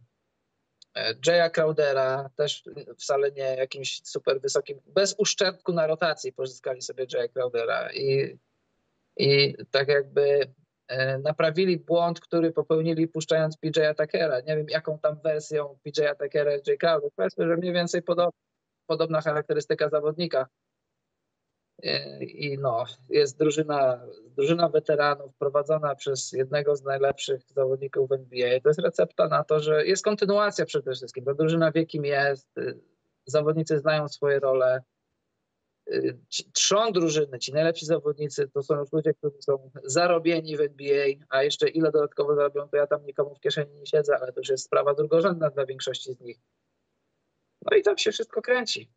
Jaya Crowdera, też wcale nie jakimś super wysokim, bez uszczerbku na rotacji pozyskali sobie Jaya Crowdera i, i tak jakby e, naprawili błąd, który popełnili puszczając PJ'a Tuckera. Nie wiem, jaką tam wersją PJ'a Tuckera jest Jay Crowder. Powiedzmy, że mniej więcej podobna, podobna charakterystyka zawodnika. E, I no, jest drużyna, drużyna weteranów prowadzona przez jednego z najlepszych zawodników w NBA. To jest recepta na to, że jest kontynuacja przede wszystkim. Ta drużyna wie, kim jest, y, zawodnicy znają swoje role. Y, trzon drużyny, ci najlepsi zawodnicy, to są już ludzie, którzy są zarobieni w NBA, a jeszcze ile dodatkowo zarobią, to ja tam nikomu w kieszeni nie siedzę, ale to już jest sprawa drugorzędna dla większości z nich. No i tam się wszystko kręci.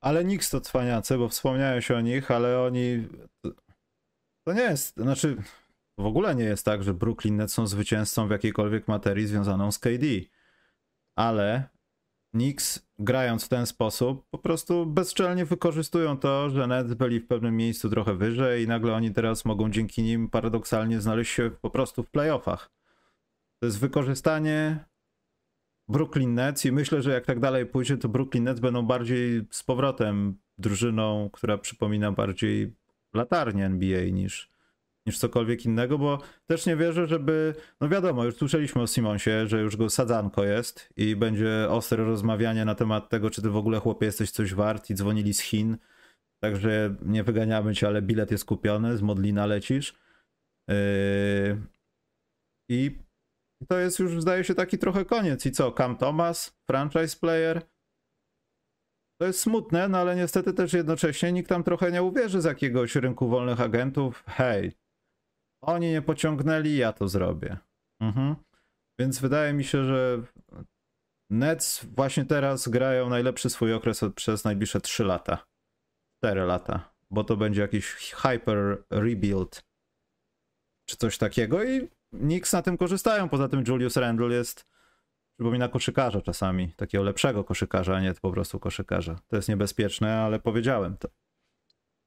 Ale Knicks to cwaniacy, bo wspomniałeś o nich, ale oni... To nie jest, znaczy w ogóle nie jest tak, że Brooklyn Nets są zwycięzcą w jakiejkolwiek materii związaną z KD. Ale Knicks grając w ten sposób po prostu bezczelnie wykorzystują to, że Nets byli w pewnym miejscu trochę wyżej i nagle oni teraz mogą dzięki nim paradoksalnie znaleźć się po prostu w playoffach. To jest wykorzystanie Brooklyn Nets i myślę, że jak tak dalej pójdzie, to Brooklyn Nets będą bardziej z powrotem drużyną, która przypomina bardziej latarnię NBA niż, niż cokolwiek innego, bo też nie wierzę, żeby, no wiadomo, już słyszeliśmy o Simonsie, że już go sadzanko jest i będzie ostre rozmawianie na temat tego, czy ty w ogóle chłopie jesteś coś wart i dzwonili z Chin, także nie wyganiamy cię, ale bilet jest kupiony, z Modlina lecisz. Yy... I to jest już, zdaje się, taki trochę koniec. I co? Cam Thomas, franchise player. To jest smutne, no ale niestety też jednocześnie nikt tam trochę nie uwierzy z jakiegoś rynku wolnych agentów. Hej, oni nie pociągnęli, ja to zrobię. Mhm. Więc wydaje mi się, że Nets właśnie teraz grają najlepszy swój okres przez najbliższe 3 lata. 4 lata. Bo to będzie jakiś hyper rebuild. Czy coś takiego i Knicks na tym korzystają. Poza tym Julius Randle jest, przypomina koszykarza czasami, takiego lepszego koszykarza, a nie po prostu koszykarza. To jest niebezpieczne, ale powiedziałem to.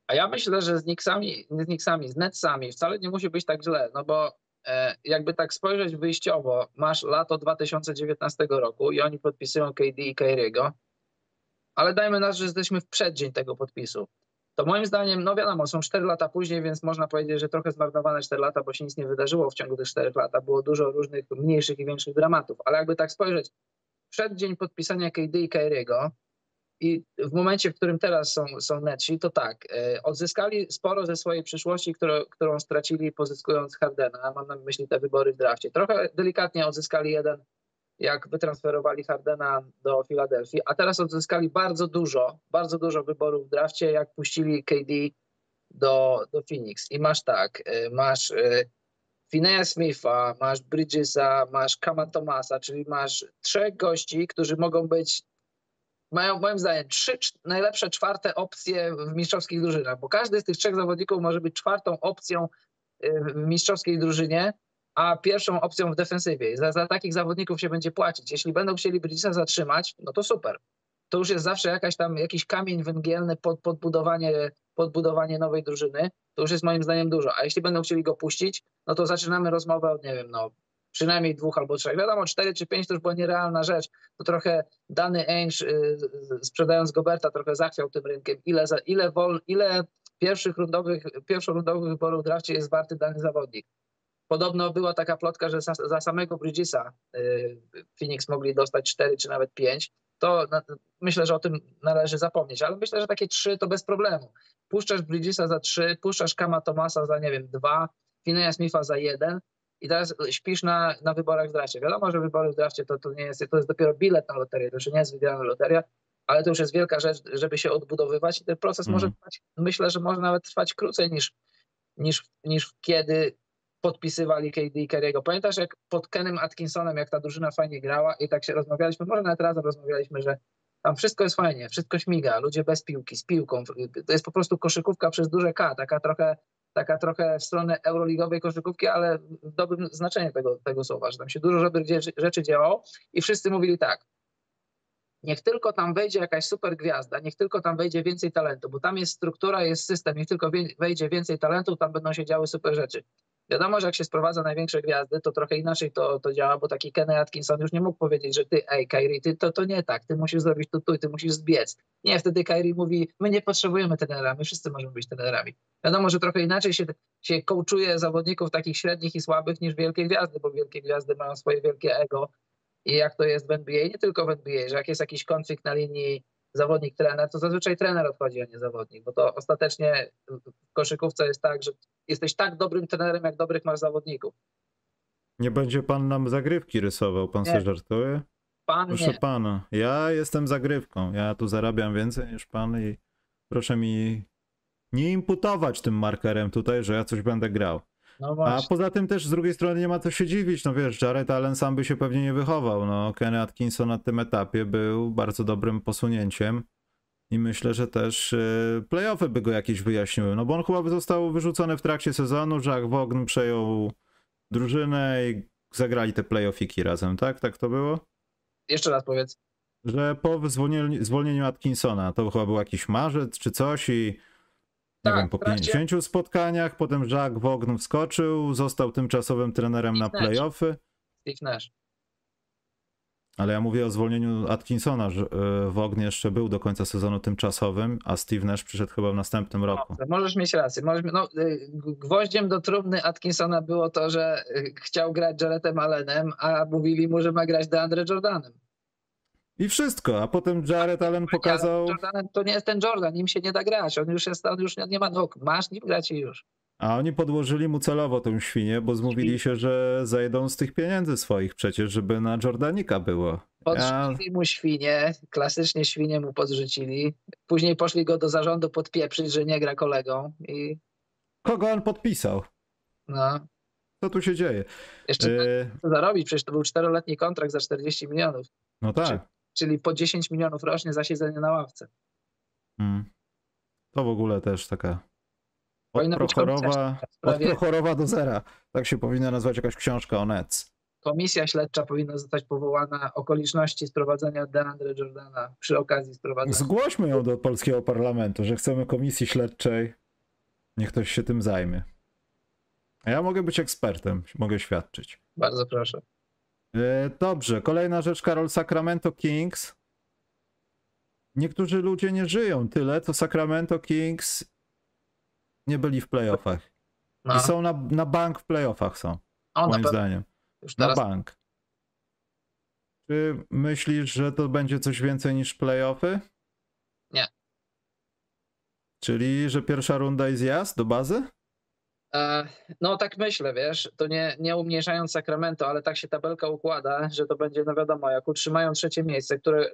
A ja myślę, że z Knicksami, z Knicksami, z Netsami wcale nie musi być tak źle, no bo e, jakby tak spojrzeć wyjściowo, masz lato 2019 roku i oni podpisują KD i Kyriego, ale dajmy na, że jesteśmy w przeddzień tego podpisu to moim zdaniem, no wiadomo, są 4 lata później, więc można powiedzieć, że trochę zmarnowane 4 lata, bo się nic nie wydarzyło w ciągu tych 4 lat. Było dużo różnych mniejszych i większych dramatów. Ale jakby tak spojrzeć, przed dzień podpisania KD i Kyriego i w momencie, w którym teraz są, są Netsi, to tak, e, odzyskali sporo ze swojej przyszłości, którą, którą stracili pozyskując Hardena. Mam na myśli te wybory w drafcie. Trochę delikatnie odzyskali jeden jak wytransferowali Hardena do Filadelfii, a teraz odzyskali bardzo dużo, bardzo dużo wyborów w drafcie, jak puścili KD do, do Phoenix. I masz tak, y, masz y, Fineya Smitha, masz Bridgesa, masz Kama Thomasa, czyli masz trzech gości, którzy mogą być, mają moim zdaniem trzy najlepsze czwarte opcje w mistrzowskich drużynach, bo każdy z tych trzech zawodników może być czwartą opcją y, w mistrzowskiej drużynie a pierwszą opcją w defensywie. Za, za takich zawodników się będzie płacić. Jeśli będą chcieli Bridgesa zatrzymać, no to super. To już jest zawsze jakaś tam, jakiś kamień węgielny pod podbudowanie, podbudowanie nowej drużyny. To już jest moim zdaniem dużo. A jeśli będą chcieli go puścić, no to zaczynamy rozmowę od, nie wiem, no przynajmniej dwóch albo trzech. Wiadomo, cztery czy pięć to już była nierealna rzecz. To trochę dany Ainge, y, sprzedając Goberta, trochę zachwiał tym rynkiem. Ile, za, ile, wol, ile pierwszych rundowych, pierwszorundowych wyborów w drafcie jest warty dany zawodnik. Podobno była taka plotka, że za, za samego Bridgesa y, Phoenix mogli dostać 4 czy nawet 5. To myślę, że o tym należy zapomnieć, ale myślę, że takie 3 to bez problemu. Puszczasz Bridgesa za 3, puszczasz Kama Tomasa za, nie wiem, 2, Fineya Smitha za 1 i teraz śpisz na, na wyborach w drafcie. Wiadomo, że wybory w drafcie to, to, nie jest, to jest dopiero bilet na loterię, to już nie jest wygrana loteria, ale to już jest wielka rzecz, żeby się odbudowywać i ten proces mm. może trwać, myślę, że może nawet trwać krócej niż, niż, niż kiedy podpisywali KD i Kerry'ego. Pamiętasz, jak pod Kenem Atkinsonem, jak ta drużyna fajnie grała i tak się rozmawialiśmy, może nawet razem rozmawialiśmy, że tam wszystko jest fajnie, wszystko śmiga, ludzie bez piłki, z piłką. To jest po prostu koszykówka przez duże K, taka trochę, taka trochę w stronę euroligowej koszykówki, ale w dobrym znaczeniu tego, tego słowa, że tam się dużo rzeczy, działo i wszyscy mówili tak, niech tylko tam wejdzie jakaś super gwiazda, niech tylko tam wejdzie więcej talentu, bo tam jest struktura, jest system, niech tylko wejdzie więcej talentu, tam będą się działy super rzeczy. Wiadomo, że jak się sprowadza największe gwiazdy, to trochę inaczej to, to działa, bo taki Kenny Atkinson już nie mógł powiedzieć, że ty, ej, Kyrie, ty, to, to nie tak, ty musisz zrobić to tu, ty musisz zbiec. Nie, wtedy Kyrie mówi, my nie potrzebujemy trenera, my wszyscy możemy być trenerami. Wiadomo, że trochę inaczej się, się kołczuje zawodników takich średnich i słabych niż wielkie gwiazdy, bo wielkie gwiazdy mają swoje wielkie ego i jak to jest w NBA, nie tylko w NBA, że jak jest jakiś konflikt na linii zawodnik-trener, to zazwyczaj trener odchodzi, a nie zawodnik, bo to ostatecznie w koszykówce jest tak, że jesteś tak dobrym trenerem, jak dobrych masz zawodników. Nie będzie pan nam zagrywki rysował, pan Nie. sobie żartuje? Pan Proszę nie. pana, ja jestem zagrywką. Ja tu zarabiam więcej niż pan i proszę mi nie imputować tym markerem tutaj, że ja coś będę grał. No A poza tym też z drugiej strony nie ma co się dziwić. No wiesz, Jared Allen sam by się pewnie nie wychował. No, Kenny Atkinson na tym etapie był bardzo dobrym posunięciem. I myślę, że też e, playoffy by go jakieś wyjaśniły. No bo on chyba by został wyrzucony w trakcie sezonu. Jacques Vaughn przejął drużynę i zagrali te playoffiki razem, tak? Tak to było? Jeszcze raz powiedz. Że po zwolnieniu, zwolnieniu Atkinsona to chyba był jakiś marzec czy coś i nie Tak, wiem, po trakcie- 50 spotkaniach, potem Jacques Vaughn wskoczył, został tymczasowym trenerem na Steve Nash. playoffy. Steve Nash. Ale ja mówię o zwolnieniu Atkinsona, że e, Vaughn jeszcze był do końca sezonu tymczasowym, a Steve Nash przyszedł chyba w następnym roku. Dobrze, Możesz mieć rację. Możesz, no, y, gwoździem do trumny Atkinsona było to, że y, chciał grać Jaretem Allenem, a mówili mu, że ma grać DeAndre Jordanem. I wszystko, a potem Jared Allen pokazał, Jordanem to nie jest ten Jordan, nim się nie da grać. On już jest, on już nie ma nóg. Masz nim grać i już. a oni podłożyli mu celowo tą świnię, bo zmówili się, że zejdą z tych pieniędzy swoich przecież, żeby na Jordanika było. Podrzucili mu świnie, klasycznie świnie mu podrzucili. Później poszli go do zarządu podpieprzyć, że nie gra kolegą i kogo on podpisał? no, Co tu się dzieje? jeszcze E, co zarobić, przecież to był czteroletni kontrakt za 40 milionów, no tak. Czyli po 10 milionów rocznie za siedzenie na ławce. Mm. To w ogóle też taka od prochorowa, od prochorowa do zera. Tak się powinna nazwać jakaś książka o Nets. Komisja śledcza powinna zostać powołana okoliczności sprowadzenia DeAndre Jordana przy okazji sprowadzenia. Zgłośmy ją do polskiego parlamentu, że chcemy komisji śledczej. Niech ktoś się tym zajmie. A ja mogę być ekspertem, mogę świadczyć. Bardzo proszę. E, Dobrze, kolejna rzecz, Karol, Sacramento Kings. Niektórzy ludzie nie żyją tyle, co Sacramento Kings nie byli w playoffach. No, I są na, na bank w playoffach są, o, na moim zdaniem. już Na teraz bank. Czy myślisz, że to będzie coś więcej niż playoffy? Nie. Czyli, że pierwsza runda i zjazd do bazy? E, No tak myślę, wiesz, to nie, nie umniejszając Sacramento, ale tak się tabelka układa, że to będzie, no wiadomo, jak utrzymają trzecie miejsce, które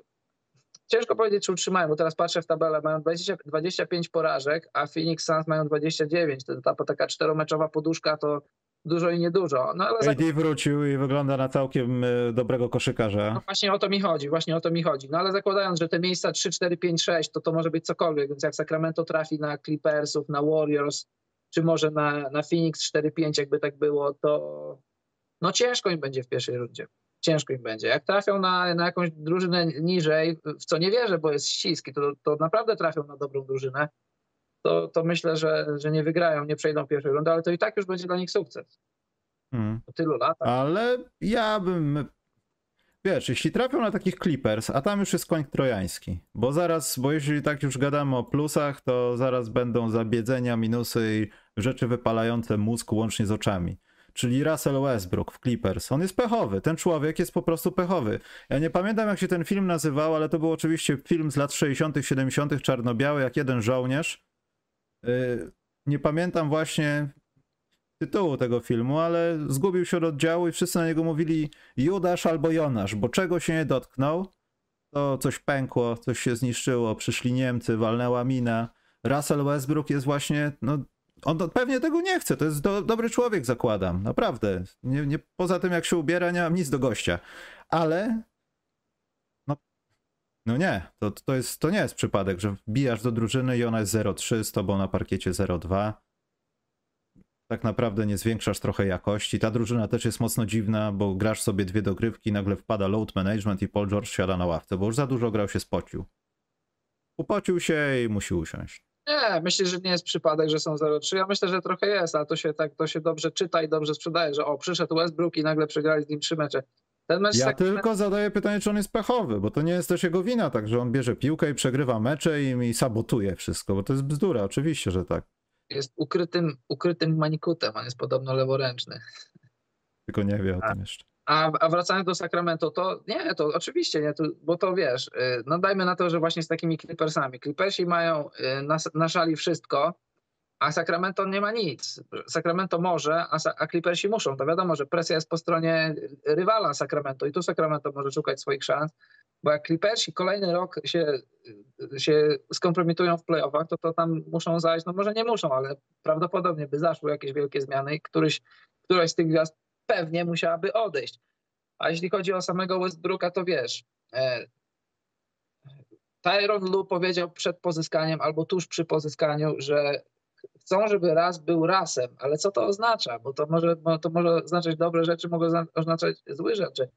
ciężko powiedzieć, czy utrzymają, bo teraz patrzę w tabelę, mają 20, 25 porażek, a Phoenix Suns mają 29, to ta taka czteromeczowa poduszka to dużo i niedużo. No ale za, AD wrócił i wygląda na całkiem y, dobrego koszykarza. no właśnie o to mi chodzi, właśnie o to mi chodzi. No ale zakładając, że te miejsca 3, 4, 5, 6, to to może być cokolwiek, więc jak Sacramento trafi na Clippersów, na Warriors, czy może na, na Phoenix 4-5, jakby tak było, to no ciężko im będzie w pierwszej rundzie. Ciężko im będzie. Jak trafią na, na jakąś drużynę niżej, w co nie wierzę, bo jest ścisk i to, to naprawdę trafią na dobrą drużynę, to, to myślę, że, że nie wygrają, nie przejdą pierwszej rundy, ale to i tak już będzie dla nich sukces. Hmm. Po tylu latach. Ale ja bym. Wiesz, jeśli trafią na takich Clippers, a tam już jest koń trojański, bo zaraz, bo jeśli tak już gadamy o plusach, to zaraz będą zabiedzenia, minusy i rzeczy wypalające mózg łącznie z oczami. Czyli Russell Westbrook w Clippers. On jest pechowy. Ten człowiek jest po prostu pechowy. Ja nie pamiętam, jak się ten film nazywał, ale to był oczywiście film z lat 60., 70., czarno-biały, jak jeden żołnierz. Yy, Nie pamiętam właśnie tytułu tego filmu, ale zgubił się od oddziału i wszyscy na niego mówili Judasz albo Jonasz, bo czego się nie dotknął, to coś pękło, coś się zniszczyło, przyszli Niemcy, walnęła mina. Russell Westbrook jest właśnie, no on pewnie tego nie chce, to jest do, dobry człowiek, zakładam, naprawdę. Nie, nie, poza tym jak się ubiera, nie mam nic do gościa, ale no, no nie, to, to, jest, to nie jest przypadek, że wbijasz do drużyny i ona jest 0-3 z tobą na parkiecie 0-2 tak naprawdę nie zwiększasz trochę jakości. Ta drużyna też jest mocno dziwna, bo grasz sobie dwie dogrywki, nagle wpada load management i Paul George siada na ławce, bo już za dużo grał się spocił. Upocił się i musi usiąść. Nie, myślę, że nie jest przypadek, że są 0-3. Ja myślę, że trochę jest, ale to się tak to się dobrze czyta i dobrze sprzedaje, że o, przyszedł Westbrook i nagle przegrali z nim trzy mecze. Ten mecz ja tak... tylko zadaję pytanie, czy on jest pechowy, bo to nie jest też jego wina, tak, że on bierze piłkę i przegrywa mecze i, i sabotuje wszystko, bo to jest bzdura, oczywiście, że tak. Jest ukrytym, ukrytym manikutem, on jest podobno leworęczny. Tylko nie wie o tym jeszcze. A, a wracając do Sacramento, to nie, to oczywiście nie, to, bo to wiesz, y, no dajmy na to, że właśnie z takimi Clippersami. Clippersi mają y, na, na szali wszystko, a Sacramento nie ma nic. Sacramento może, a, a Clippersi muszą. To wiadomo, że presja jest po stronie rywala Sacramento i tu Sacramento może szukać swoich szans, bo jak Clippersi kolejny rok się, się skompromitują w playoffach, to, to tam muszą zajść, no może nie muszą, ale prawdopodobnie by zaszły jakieś wielkie zmiany i któryś, któraś z tych gwiazd pewnie musiałaby odejść. A jeśli chodzi o samego Westbrooka, to wiesz, e, Tyron Lu powiedział przed pozyskaniem albo tuż przy pozyskaniu, że chcą, żeby raz był rasem, ale co to oznacza? Bo to może, to może oznaczać dobre rzeczy, mogą oznaczać złe rzeczy.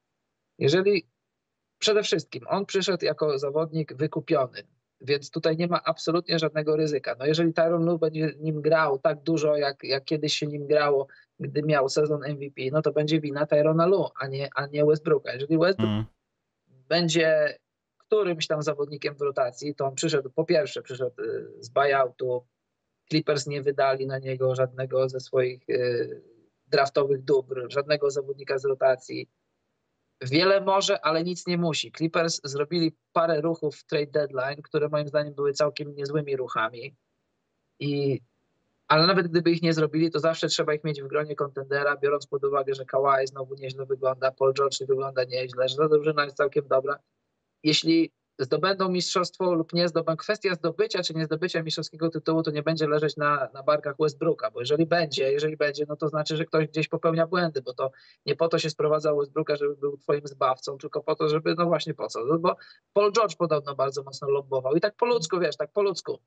Jeżeli przede wszystkim on przyszedł jako zawodnik wykupiony, więc tutaj nie ma absolutnie żadnego ryzyka. No jeżeli Tyron Lu będzie nim grał tak dużo, jak, jak kiedyś się nim grało, gdy miał sezon MVP, no to będzie wina Tyrona Lu, a nie, a nie Westbrooka. Jeżeli Westbrook mm. będzie którymś tam zawodnikiem w rotacji, to on przyszedł, po pierwsze przyszedł y, z buyoutu, Clippers nie wydali na niego żadnego ze swoich y, draftowych dóbr, żadnego zawodnika z rotacji. Wiele może, ale nic nie musi. Clippers zrobili parę ruchów w trade deadline, które moim zdaniem były całkiem niezłymi ruchami. I, ale nawet gdyby ich nie zrobili, to zawsze trzeba ich mieć w gronie kontendera, biorąc pod uwagę, że Kawhi znowu nieźle wygląda, Paul George wygląda nieźle, że ta drużyna jest całkiem dobra. Jeśli zdobędą mistrzostwo lub nie zdobędą. Kwestia zdobycia czy nie zdobycia mistrzowskiego tytułu to nie będzie leżeć na, na barkach Westbrooka, bo jeżeli będzie, jeżeli będzie, no to znaczy, że ktoś gdzieś popełnia błędy, bo to nie po to się sprowadza Westbrooka, żeby był twoim zbawcą, tylko po to, żeby, no właśnie po co, no bo Paul George podobno bardzo mocno lobbował i tak po ludzku, wiesz, tak po ludzku.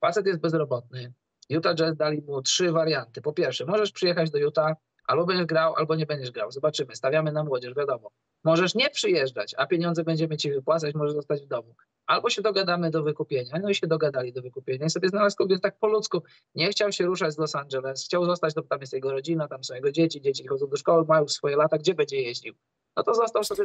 Facet jest bezrobotny. Utah Jazz dali mu trzy warianty. Po pierwsze, możesz przyjechać do Utah, albo będziesz grał, albo nie będziesz grał. Zobaczymy. Stawiamy na młodzież, wiadomo. Możesz nie przyjeżdżać, a pieniądze będziemy ci wypłacać, możesz zostać w domu. Albo się dogadamy do wykupienia. No i się dogadali do wykupienia. I sobie znalazł kogoś tak po ludzku. Nie chciał się ruszać z Los Angeles. Chciał zostać, to tam jest jego rodzina, tam są jego dzieci, dzieci chodzą do szkoły, mają swoje lata. Gdzie będzie jeździł? No to został sobie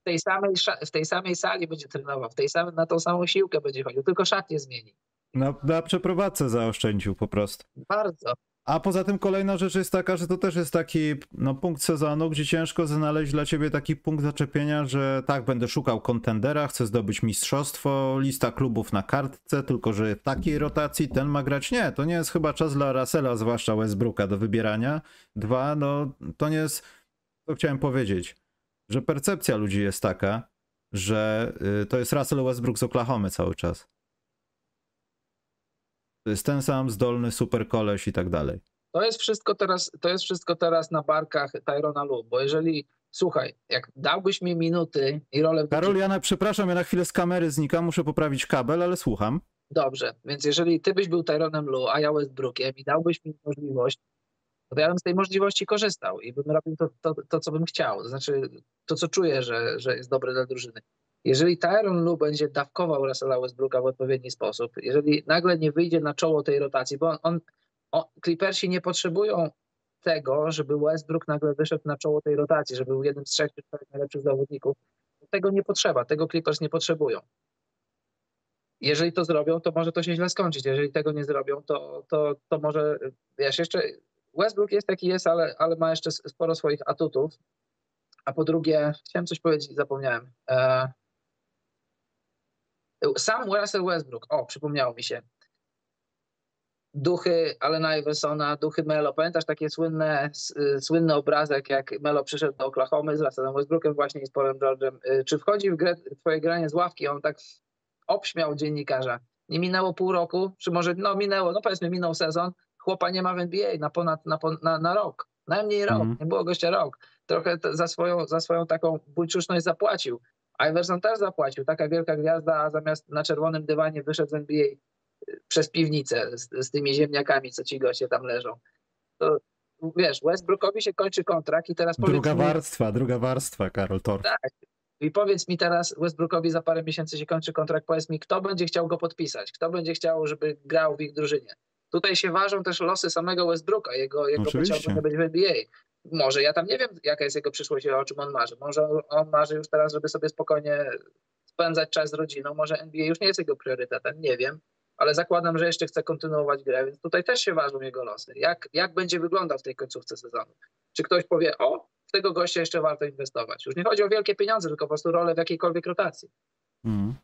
w tej samej, w tej samej sali będzie trenował, w tej samej, na tą samą siłkę będzie chodził, tylko szatnie zmieni. No, na przeprowadzce zaoszczędził po prostu. Bardzo. A poza tym kolejna rzecz jest taka, że to też jest taki no, punkt sezonu, gdzie ciężko znaleźć dla ciebie taki punkt zaczepienia, że tak, będę szukał kontendera, chcę zdobyć mistrzostwo, lista klubów na kartce, tylko że w takiej rotacji ten ma grać. Nie, to nie jest chyba czas dla Russella, zwłaszcza Westbrooka do wybierania. Dwa, no to nie jest, to chciałem powiedzieć, że percepcja ludzi jest taka, że y, to jest Russell Westbrook z Oklahomy cały czas. To jest ten sam zdolny super koleś i tak dalej. To jest wszystko teraz, to jest wszystko teraz na barkach Tyrona Lu, bo jeżeli słuchaj, jak dałbyś mi minuty i rolę... Karol, ja na, przepraszam, ja na chwilę z kamery znikam, muszę poprawić kabel, ale słucham. Dobrze, więc jeżeli ty byś był Tyronem Lu, a ja Westbrookiem i dałbyś mi możliwość, to ja bym z tej możliwości korzystał i bym robił to, to, to co bym chciał, to znaczy to, co czuję, że, że jest dobre dla drużyny. Jeżeli Tyron Lu będzie dawkował Russella Westbrooka w odpowiedni sposób, jeżeli nagle nie wyjdzie na czoło tej rotacji, bo on, on, Clippersi nie potrzebują tego, żeby Westbrook nagle wyszedł na czoło tej rotacji, żeby był jednym z trzech czy czterech najlepszych zawodników. Tego nie potrzeba, tego Clippers nie potrzebują. Jeżeli to zrobią, to może to się źle skończyć. Jeżeli tego nie zrobią, to, to, to może, wiesz, jeszcze Westbrook jest taki jest, ale, ale ma jeszcze sporo swoich atutów. A po drugie, chciałem coś powiedzieć, zapomniałem. E, sam Russell Westbrook, o, przypomniało mi się. Duchy Alena Iversona, duchy Melo. Pamiętasz takie słynne, słynny obrazek, jak Melo przyszedł do Oklahomy z Russellem Westbrookiem właśnie i z Paulem George'em. Y, czy wchodzi w grę twoje granie z ławki? On tak obśmiał dziennikarza. Nie minęło pół roku, czy może, no minęło, no powiedzmy minął sezon, chłopa nie ma w NBA na ponad, na, na, na rok. Najmniej rok, mm. nie było gościa rok. Trochę za swoją, za swoją taką bójczuszność zapłacił. Iverson też zapłacił. Taka wielka gwiazda, a zamiast na czerwonym dywanie wyszedł z NBA y, przez piwnicę z, z tymi ziemniakami, co ci goście tam leżą. To wiesz, Westbrookowi się kończy kontrakt i teraz Druga warstwa, druga warstwa, Karol Torf. Tak. I powiedz mi teraz, Westbrookowi za parę miesięcy się kończy kontrakt, powiedz mi, kto będzie chciał go podpisać, kto będzie chciał, żeby grał w ich drużynie. Tutaj się ważą też losy samego Westbrooka, jego, jego pociągnięcie być w NBA. Może ja tam nie wiem, jaka jest jego przyszłość, o czym on marzy. Może on marzy już teraz, żeby sobie spokojnie spędzać czas z rodziną. Może NBA już nie jest jego priorytetem, nie wiem, ale zakładam, że jeszcze chce kontynuować grę, więc tutaj też się ważą jego losy. Jak, jak będzie wyglądał w tej końcówce sezonu? Czy ktoś powie, o, w tego gościa jeszcze warto inwestować? Już nie chodzi o wielkie pieniądze, tylko po prostu rolę w jakiejkolwiek rotacji. Mm.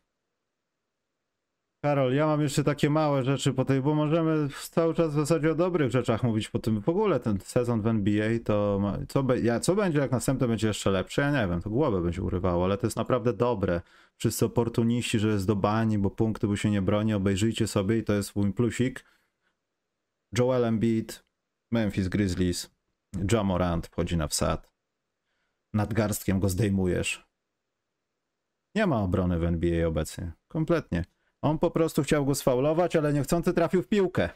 Karol, ja mam jeszcze takie małe rzeczy po tej, bo możemy cały czas w zasadzie o dobrych rzeczach mówić po tym. W ogóle ten sezon w NBA to co, be, ja, co będzie, jak następny będzie jeszcze lepszy, ja nie wiem, to głowę będzie urywało, ale to jest naprawdę dobre. Wszyscy oportuniści, że jest do bani, bo punkty by się nie broni, obejrzyjcie sobie i to jest mój plusik. Joel Embiid, Memphis Grizzlies, Jamorant wchodzi na wsad. Nad garstkiem go zdejmujesz. Nie ma obrony w NBA obecnie. Kompletnie. On po prostu chciał go sfaulować, ale niechcący trafił w piłkę.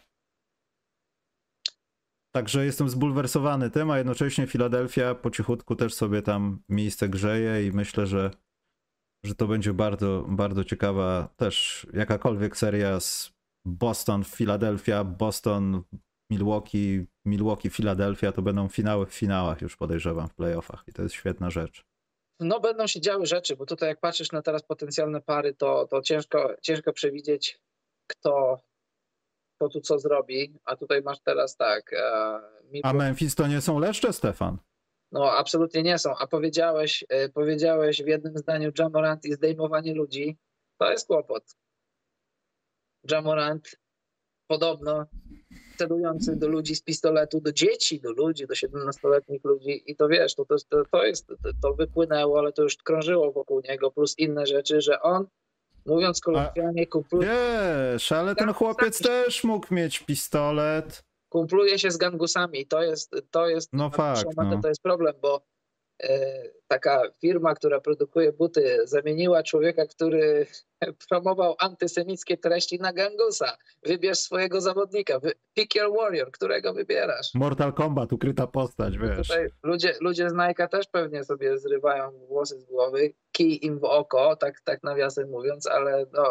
Także jestem zbulwersowany tym, a jednocześnie Filadelfia po cichutku też sobie tam miejsce grzeje i myślę, że, że to będzie bardzo, bardzo ciekawa też jakakolwiek seria z Boston, Filadelfia, Boston, Milwaukee, Milwaukee, Filadelfia, to będą finały w finałach już podejrzewam w playoffach i to jest świetna rzecz no będą się działy rzeczy, bo tutaj jak patrzysz na teraz potencjalne pary, to, to ciężko, ciężko przewidzieć, kto, kto tu co zrobi, a tutaj masz teraz tak. E, A Memphis to nie są leszcze, Stefan? No absolutnie nie są, a powiedziałeś, e, powiedziałeś w jednym zdaniu Jamorant i zdejmowanie ludzi, to jest kłopot. Jamorant podobno celujący do ludzi z pistoletu, do dzieci, do ludzi, do 17-letnich ludzi i to wiesz, to, to, to, jest, to, to wypłynęło, ale to już krążyło wokół niego, plus inne rzeczy, że on mówiąc kolokwialnie, kumpluje... Wiesz, ale ten chłopiec też mógł mieć pistolet. Kumpluje się z gangusami. To jest, to jest, no fakt, no. to jest problem, bo taka firma, która produkuje buty, zamieniła człowieka, który promował antysemickie treści na gangusa. Wybierz swojego zawodnika. Pick your warrior, którego wybierasz. Mortal Kombat, ukryta postać, wiesz. Tutaj ludzie, ludzie z Nike też pewnie sobie zrywają włosy z głowy, kij im w oko, tak, tak nawiasem mówiąc, ale no,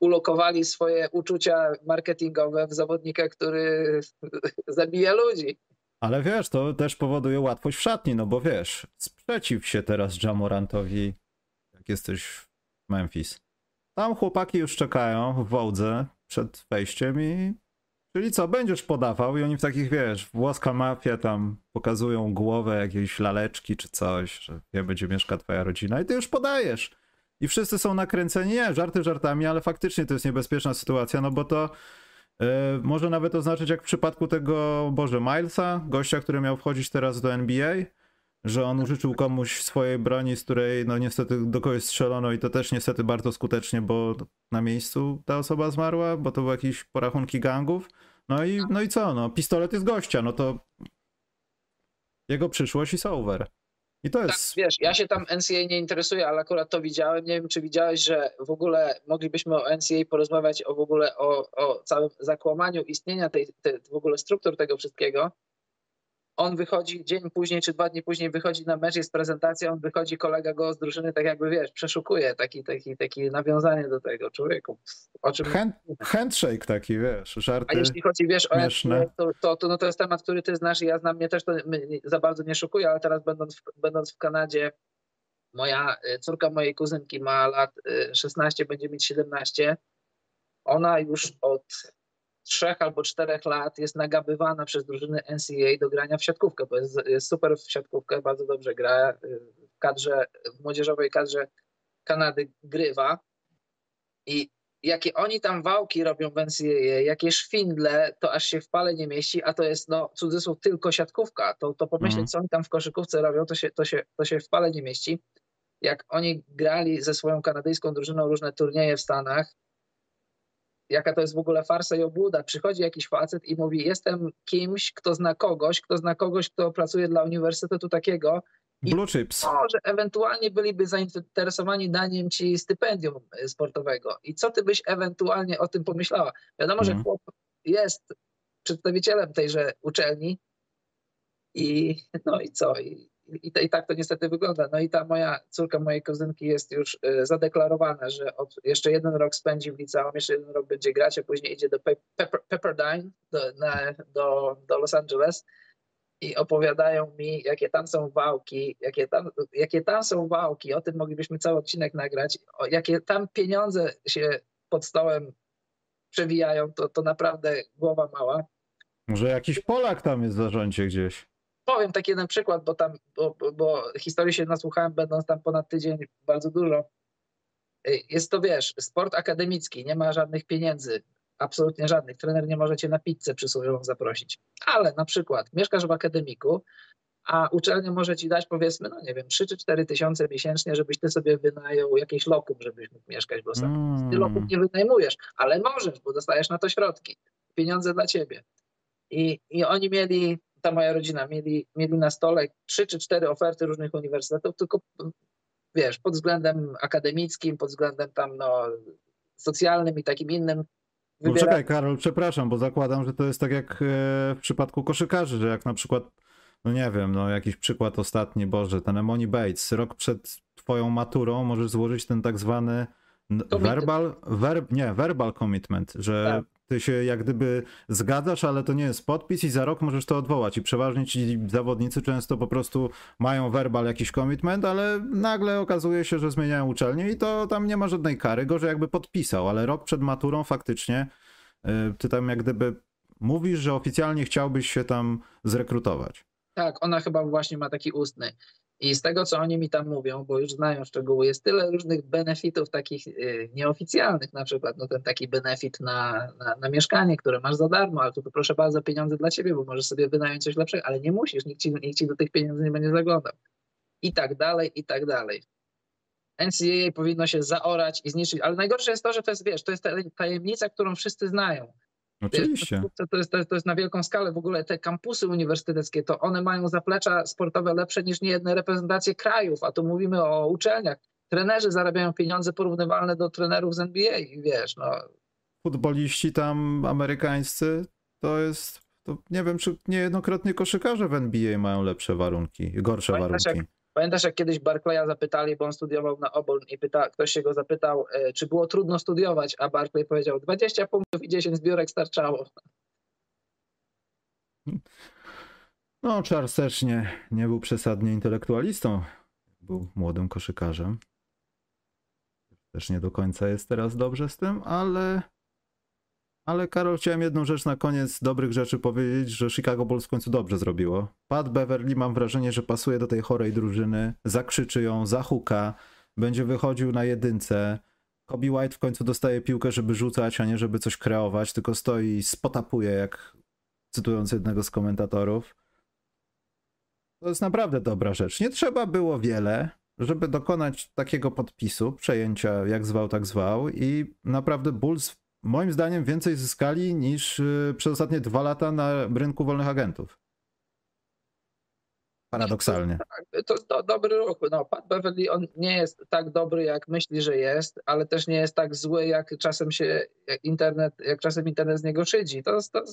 ulokowali swoje uczucia marketingowe w zawodnika, który zabija ludzi. Ale wiesz, to też powoduje łatwość w szatni, no bo wiesz, sprzeciw się teraz Jamorantowi, jak jesteś w Memphis. Tam chłopaki już czekają w wołdze przed wejściem i czyli co, będziesz podawał i oni w takich, wiesz, włoska mafia tam pokazują głowę jakiejś laleczki czy coś, że wie, będzie mieszka twoja rodzina i ty już podajesz. I wszyscy są nakręceni, nie, żarty żartami, ale faktycznie to jest niebezpieczna sytuacja, no bo to może nawet oznaczać jak w przypadku tego, Boże, Milesa, gościa, który miał wchodzić teraz do NBA, że on użyczył komuś swojej broni, z której no niestety do kogoś strzelono i to też niestety bardzo skutecznie, bo na miejscu ta osoba zmarła, bo to były jakieś porachunki gangów. No i, no i co, no pistolet jest gościa, no to jego przyszłość jest over. I to tak, jest. Tak, wiesz, ja się tam NCA nie interesuję, ale akurat to widziałem. Nie wiem, czy widziałeś, że w ogóle moglibyśmy o NCA porozmawiać o w ogóle o, o całym zakłamaniu istnienia tej, tej w ogóle struktur tego wszystkiego on wychodzi dzień później czy dwa dni później wychodzi na mecz, jest prezentacja, on wychodzi, kolega go z drużyny, tak jakby wiesz, przeszukuje taki, taki, taki nawiązanie do tego człowieku. O czym Hand, handshake taki, wiesz, żarty A jeśli chodzi, wiesz, o to, to, to, no to jest temat, który ty znasz i ja znam, mnie też to za bardzo nie szukuje, ale teraz będąc w, będąc w Kanadzie, moja y, córka mojej kuzynki ma lat 16, y, będzie mieć 17. Ona już od trzech albo czterech lat jest nagabywana przez drużyny NCAA do grania w siatkówkę, bo jest, jest super w siatkówkę, bardzo dobrze gra. W kadrze, w młodzieżowej kadrze Kanady grywa. I jakie oni tam wałki robią w NCAA, jakie szwindle, to aż się w pale nie mieści, a to jest, no, cudzysłów, tylko siatkówka. To, to pomyśleć, mm. co oni tam w koszykówce robią, to się, to, się, to się w pale nie mieści. Jak oni grali ze swoją kanadyjską drużyną różne turnieje w Stanach, jaka to jest w ogóle farsa i obłuda. Przychodzi jakiś facet i mówi, jestem kimś, kto zna kogoś, kto zna kogoś, kto pracuje dla uniwersytetu takiego. Blue chips. Może ewentualnie byliby zainteresowani daniem ci stypendium sportowego. I co ty byś ewentualnie o tym pomyślała? Wiadomo, że mhm. chłop jest przedstawicielem tejże uczelni i no i co? I, i, i tak to niestety wygląda. No i ta moja córka mojej kuzynki jest już y, zadeklarowana, że od, jeszcze jeden rok spędzi w liceum, jeszcze jeden rok będzie grać, a później idzie do Pepper, Pepperdine, do, na, do, do Los Angeles i opowiadają mi, jakie tam są wałki, jakie tam, jakie tam są wałki, o tym moglibyśmy cały odcinek nagrać, o, jakie tam pieniądze się pod stołem przewijają, to, to naprawdę głowa mała. Może jakiś Polak tam jest w zarządzie gdzieś. Powiem taki jeden przykład, bo tam, bo, bo, bo historii się nasłuchałem, będąc tam ponad tydzień bardzo dużo. Jest to, wiesz, sport akademicki, nie ma żadnych pieniędzy, absolutnie żadnych. Trener nie może cię na pizzę przysłowiową zaprosić. Ale na przykład mieszkasz w akademiku, a uczelnia może ci dać powiedzmy, no nie wiem, 3 czy 4 tysiące miesięcznie, żebyś ty sobie wynajął jakieś lokum, żebyś mógł mieszkać w Los Angeles. Ty lokum nie wynajmujesz, ale możesz, bo dostajesz na to środki. Pieniądze dla ciebie. I, i oni mieli, ta moja rodzina, mieli, mieli na stole trzy czy cztery oferty różnych uniwersytetów, tylko wiesz, pod względem akademickim, pod względem tam no, socjalnym i takim innym. No czekaj, Karol, przepraszam, bo zakładam, że to jest tak jak e, w przypadku koszykarzy, że jak na przykład, no nie wiem, no jakiś przykład ostatni, Boże, ten Emoni Bates, rok przed twoją maturą możesz złożyć ten tak zwany verbal, verb, nie, verbal commitment, że tak ty się jak gdyby zgadzasz, ale to nie jest podpis i za rok możesz to odwołać. I przeważnie ci zawodnicy często po prostu mają verbal jakiś commitment, ale nagle okazuje się, że zmieniają uczelnię i to tam nie ma żadnej kary. Gorzej jakby podpisał, ale rok przed maturą faktycznie y, ty tam jak gdyby mówisz, że oficjalnie chciałbyś się tam zrekrutować. Tak, ona chyba właśnie ma taki ustny. I z tego, co oni mi tam mówią, bo już znają szczegóły, jest tyle różnych benefitów takich y, nieoficjalnych, na przykład no ten taki benefit na, na, na, mieszkanie, które masz za darmo, ale to, proszę bardzo pieniądze dla ciebie, bo możesz sobie wynająć coś lepszego, ale nie musisz, nikt ci, nikt ci do tych pieniędzy nie będzie zaglądał. I tak dalej, i tak dalej. NCAA powinno się zaorać i zniszczyć, ale najgorsze jest to, że to jest, wiesz, to jest tajemnica, którą wszyscy znają. Oczywiście. To jest, to, jest, to jest na wielką skalę. W ogóle te kampusy uniwersyteckie, to one mają zaplecza sportowe lepsze niż niejedne reprezentacje krajów, a tu mówimy o uczelniach. Trenerzy zarabiają pieniądze porównywalne do trenerów z NBA, wiesz, no. Futboliści tam amerykańscy, to jest, to nie wiem, czy niejednokrotnie koszykarze w NBA mają lepsze warunki, gorsze Pamiętasz, warunki. Jak, Pamiętasz, jak kiedyś Barclaya zapytali, bo on studiował na Auburn i pyta, ktoś się go zapytał, e, czy było trudno studiować, a Barclay powiedział 20 punktów i 10 zbiórek starczało. No, Charles też nie, nie był przesadnie intelektualistą. Był młodym koszykarzem. Też nie do końca jest teraz dobrze z tym, ale ale Karol, chciałem jedną rzecz na koniec dobrych rzeczy powiedzieć, że Chicago Bulls w końcu dobrze zrobiło. Pat Beverly mam wrażenie, że pasuje do tej chorej drużyny, zakrzyczy ją, zahuka, będzie wychodził na jedynce. Kobe White w końcu dostaje piłkę, żeby rzucać, a nie żeby coś kreować, tylko stoi i spotapuje, jak cytując jednego z komentatorów. To jest naprawdę dobra rzecz. Nie trzeba było wiele, żeby dokonać takiego podpisu, przejęcia jak zwał, tak zwał i naprawdę Bulls moim zdaniem więcej zyskali niż y, przez ostatnie dwa lata na rynku wolnych agentów. Paradoksalnie. Tak, to, to dobry ruch. No, Pat Beverly on nie jest tak dobry, jak myśli, że jest, ale też nie jest tak zły, jak czasem się internet, jak czasem internet z niego szydzi. To, to,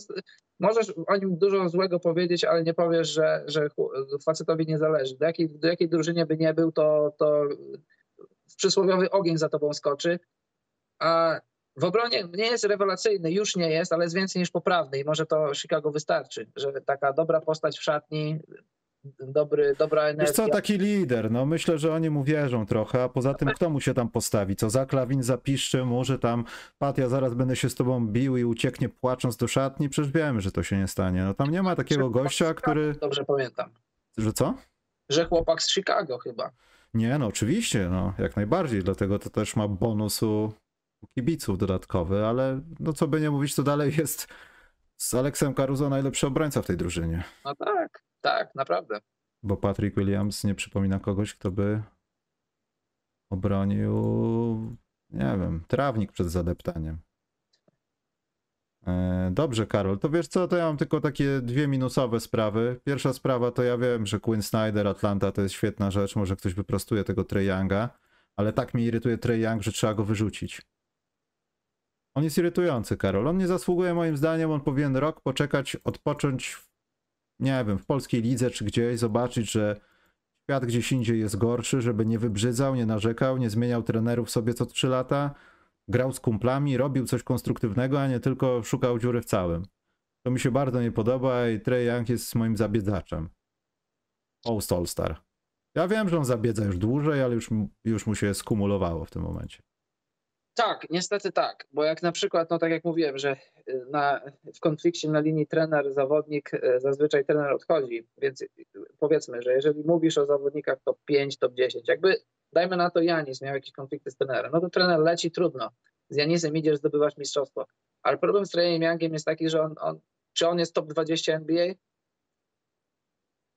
możesz o nim dużo złego powiedzieć, ale nie powiesz, że, że facetowi nie zależy. Do jakiej, do jakiej drużynie by nie był, to, to przysłowiowy ogień za tobą skoczy. A w obronie nie jest rewelacyjny, już nie jest, ale jest więcej niż poprawny i może to Chicago wystarczy, że taka dobra postać w szatni, dobry, dobra energia. Wiesz co, taki lider, no myślę, że oni mu wierzą trochę, a poza tym kto mu się tam postawi? Co za klawin zapiszczy, może tam Pat, ja zaraz będę się z tobą bił i ucieknie płacząc do szatni, przecież wiemy, że to się nie stanie. No tam nie ma takiego gościa, który... Dobrze pamiętam. Że co? Że chłopak z Chicago chyba. Nie, no oczywiście, no jak najbardziej, dlatego to też ma bonusu kibiców dodatkowy, ale no co by nie mówić, to dalej jest z Aleksem Caruso najlepszy obrońca w tej drużynie. No tak, tak, naprawdę. Bo Patrick Williams nie przypomina kogoś, kto by obronił, nie wiem, trawnik przed zadeptaniem. E, dobrze, Karol, to wiesz co, to ja mam tylko takie dwie minusowe sprawy. Pierwsza sprawa to ja wiem, że Quinn Snyder, Atlanta to jest świetna rzecz, może ktoś wyprostuje tego Trey Younga, ale tak mnie irytuje Trey Young, że trzeba go wyrzucić. On jest irytujący, Karol. On nie zasługuje moim zdaniem, on powinien rok poczekać, odpocząć, nie wiem, w polskiej lidze czy gdzieś, zobaczyć, że Kwiat gdzieś indziej jest gorszy, żeby nie wybrzydzał, nie narzekał, nie zmieniał trenerów sobie co 3 lata, grał z kumplami, robił coś konstruktywnego, a nie tylko szukał dziury w całym. To mi się bardzo nie podoba i Trey Young jest moim zabiedzaczem. Post All-Star. Ja wiem, że on zabiedza już dłużej, ale już, już mu się skumulowało w tym momencie. Tak, niestety tak, bo jak na przykład, no tak jak mówiłem, że y, na, w konflikcie na linii trener-zawodnik y, zazwyczaj trener odchodzi, więc y, powiedzmy, że jeżeli mówisz o zawodnikach top 5, top 10, jakby dajmy na to Janis miał jakieś konflikty z trenerem, no to trener leci trudno, z Janisem idziesz, zdobywasz mistrzostwo, ale problem z Treyem Youngiem jest taki, że on, on, czy on jest top 20 NBA?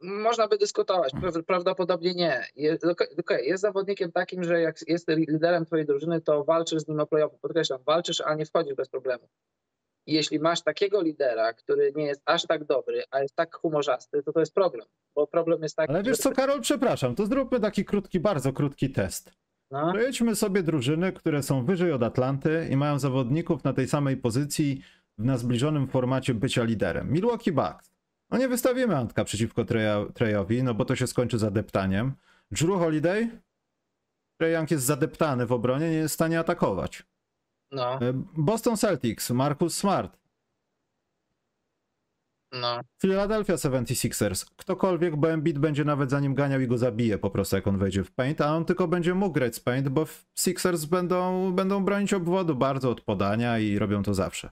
Można by dyskutować, prawdopodobnie nie. Jest, okay, jest zawodnikiem takim, że jak jest liderem twojej drużyny, to walczysz z nim o playoffy. Podkreślam, walczysz, a nie wchodzisz bez problemu. Jeśli masz takiego lidera, który nie jest aż tak dobry, a jest tak humorzasty, to to jest problem. Bo problem jest taki. Ale wiesz co, Karol, przepraszam, to zróbmy taki krótki, bardzo krótki test. No. Sobie drużyny, które są wyżej od Atlanty i mają zawodników na tej samej pozycji na zbliżonym formacie bycia liderem. Milwaukee Bucks. No nie wystawimy Antka przeciwko Trejowi, no bo to się skończy zadeptaniem. Drew Holiday? Trey Young jest zadeptany w obronie, nie jest w stanie atakować. No. E, Boston Celtics, Marcus Smart. No. Philadelphia 76ers. Ktokolwiek, bo Embiid będzie nawet zanim ganiał i go zabije po prostu, jak on wejdzie w paint, a on tylko będzie mógł grać z paint, bo Sixers będą, będą bronić obwodu bardzo od podania i robią to zawsze.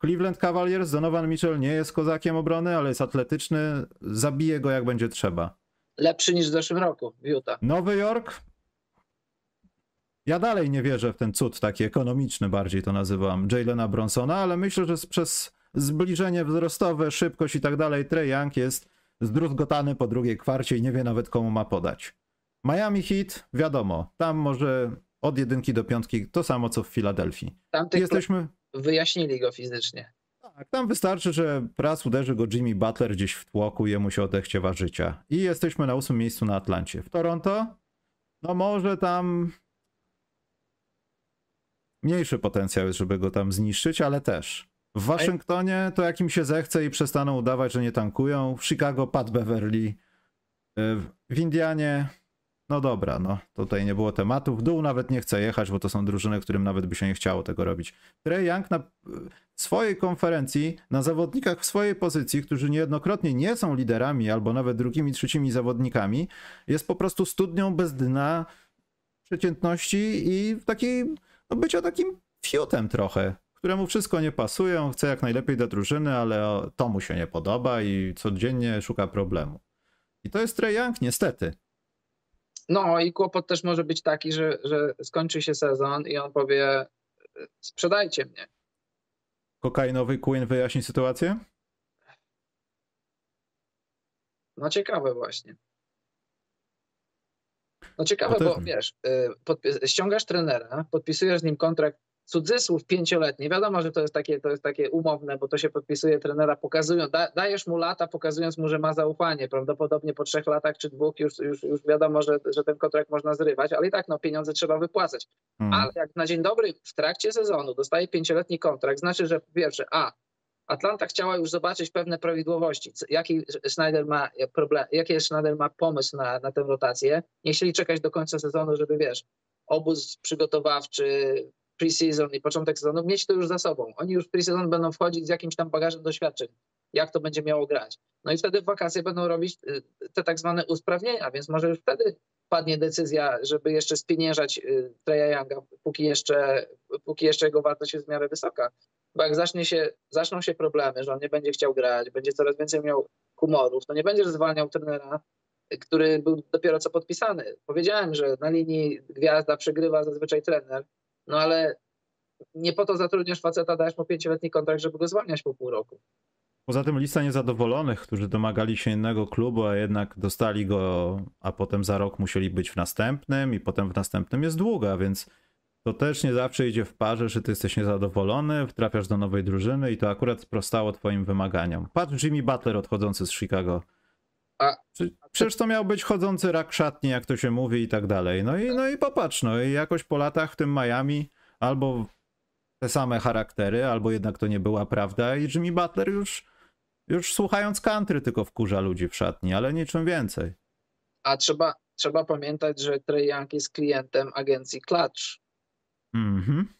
Cleveland Cavaliers, Donovan Mitchell nie jest kozakiem obrony, ale jest atletyczny, zabije go jak będzie trzeba. Lepszy niż w zeszłym roku w Utah. Nowy Jork? Ja dalej nie wierzę w ten cud taki ekonomiczny, bardziej to nazywam, Jalena Bronsona, ale myślę, że przez zbliżenie wzrostowe, szybkość i tak dalej, Trey Young jest zdruzgotany po drugiej kwarcie i nie wie nawet komu ma podać. Miami Heat, wiadomo, tam może od jedynki do piątki to samo co w Filadelfii. Jesteśmy wyjaśnili go fizycznie. Tak, tam wystarczy, że raz uderzy go Jimmy Butler gdzieś w tłoku, jemu się odechciewa życia. I jesteśmy na ósmym miejscu na Atlancie. W Toronto, no może tam mniejszy potencjał jest, żeby go tam zniszczyć, ale też. W Waszyngtonie to jak im się zechce i przestaną udawać, że nie tankują. W Chicago Pat Beverly. Y, w Indianie no dobra, no tutaj nie było tematu. W dół nawet nie chcę jechać, bo to są drużyny, którym nawet by się nie chciało tego robić. Trey Young na swojej konferencji, na zawodnikach w swojej pozycji, którzy niejednokrotnie nie są liderami albo nawet drugimi, trzecimi zawodnikami, jest po prostu studnią bez dna przeciętności i takiej, no bycia takim fiutem trochę, któremu wszystko nie pasuje, on chce jak najlepiej do drużyny, ale to mu się nie podoba i codziennie szuka problemu. I to jest Trey Young, niestety. No i kłopot też może być taki, że, że skończy się sezon i on powie sprzedajcie mnie. Kokainowy Queen wyjaśni sytuację? No ciekawe właśnie. No ciekawe, bo wiesz, y, ściągasz trenera, podpisujesz z nim kontrakt cudzysłów pięcioletni. Wiadomo, że to jest takie, to jest takie umowne, bo to się podpisuje trenera, pokazując, da, dajesz mu lata, pokazując mu, że ma zaufanie. Prawdopodobnie po trzech latach czy dwóch już, już, już wiadomo, że, że ten kontrakt można zrywać, ale i tak no, pieniądze trzeba wypłacać. Hmm. Ale jak na dzień dobry w trakcie sezonu dostaje pięcioletni kontrakt, znaczy, że po pierwsze, a Atlanta chciała już zobaczyć pewne prawidłowości. Jaki Schneider ma problem, jaki Schneider ma pomysł na, na tę rotację. Nie chcieli czekać do końca sezonu, żeby wiesz, obóz przygotowawczy, pre-season i początek sezonu, mieć to już za sobą. Oni już pre-season będą wchodzić z jakimś tam bagażem doświadczeń, jak to będzie miało grać. No i wtedy w wakacje będą robić y, te tak zwane usprawnienia, więc może już wtedy padnie decyzja, żeby jeszcze spieniężać y, Treya Younga, póki jeszcze, póki jeszcze jego wartość jest w miarę wysoka. Bo jak zacznie się, zaczną się problemy, że on nie będzie chciał grać, będzie coraz więcej miał humorów, to nie będziesz zwalniał trenera, który był dopiero co podpisany. Powiedziałem, że na linii gwiazda przegrywa zazwyczaj trener, no ale nie po to zatrudniasz faceta, dajesz mu pięcioletni kontrakt, żeby go zwalniać po pół roku. Poza tym lista niezadowolonych, którzy domagali się innego klubu, a jednak dostali go, a potem za rok musieli być w następnym i potem w następnym jest długa, więc to też nie zawsze idzie w parze, że ty jesteś niezadowolony, trafiasz do nowej drużyny i to akurat sprostało twoim wymaganiom. Patrz Jimmy Butler odchodzący z Chicago. A, Przecież to miał być chodzący rak szatni, jak to się mówi i tak dalej. No i, no i popatrz, no i jakoś po latach w tym Miami albo te same charaktery, albo jednak to nie była prawda i Jimmy Butler już, już słuchając country tylko wkurza ludzi w szatni, ale niczym więcej. A trzeba, trzeba pamiętać, że Trey Young jest klientem agencji Clutch. Mhm.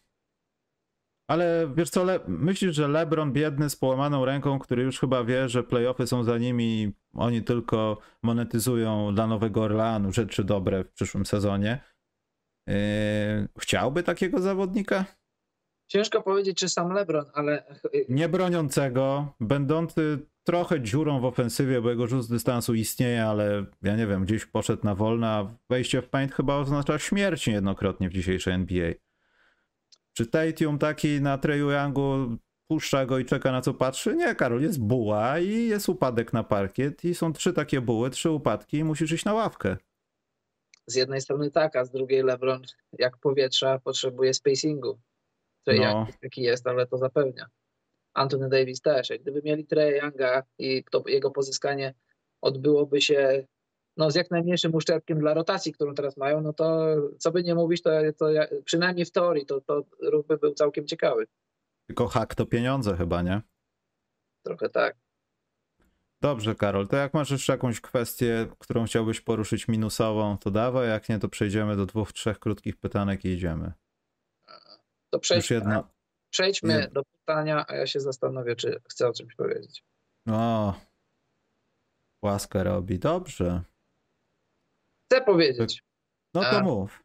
Ale wiesz co, le- myślisz, że LeBron biedny z połamaną ręką, który już chyba wie, że playoffy są za nimi, oni tylko monetyzują dla Nowego Orleanu rzeczy dobre w przyszłym sezonie. Yy, chciałby takiego zawodnika? Ciężko powiedzieć, czy sam LeBron, ale Nie broniącego, będący trochę dziurą w ofensywie, bo jego rzut z dystansu istnieje, ale ja nie wiem, gdzieś poszedł na wolne, a wejście w paint chyba oznacza śmierć niejednokrotnie w dzisiejszej NBA. Czy Tatum taki na Treju Youngu puszcza go i czeka na co patrzy? Nie, Karol, jest buła i jest upadek na parkiet i są trzy takie buły, trzy upadki i musisz iść na ławkę. z jednej strony tak, a z drugiej LeBron jak powietrza potrzebuje spacingu. Trey No. Jaki jest, ale to zapewnia. Anthony Davis też. Gdyby mieli Trey Younga i to jego pozyskanie odbyłoby się no, z jak najmniejszym uszczerbkiem dla rotacji, którą teraz mają, no to co by nie mówić, to, to przynajmniej w teorii to, to ruch by był całkiem ciekawy. Tylko hak to pieniądze chyba, nie? Trochę tak. Dobrze, Karol, to jak masz jeszcze jakąś kwestię, którą chciałbyś poruszyć minusową, to dawaj, jak nie, to przejdziemy do dwóch, trzech krótkich pytanek i idziemy. To przejdźmy, jedno. przejdźmy do pytania, a ja się zastanowię, czy chcę o czymś powiedzieć. O, łaskę robi. Dobrze. Chcę powiedzieć. No to mów.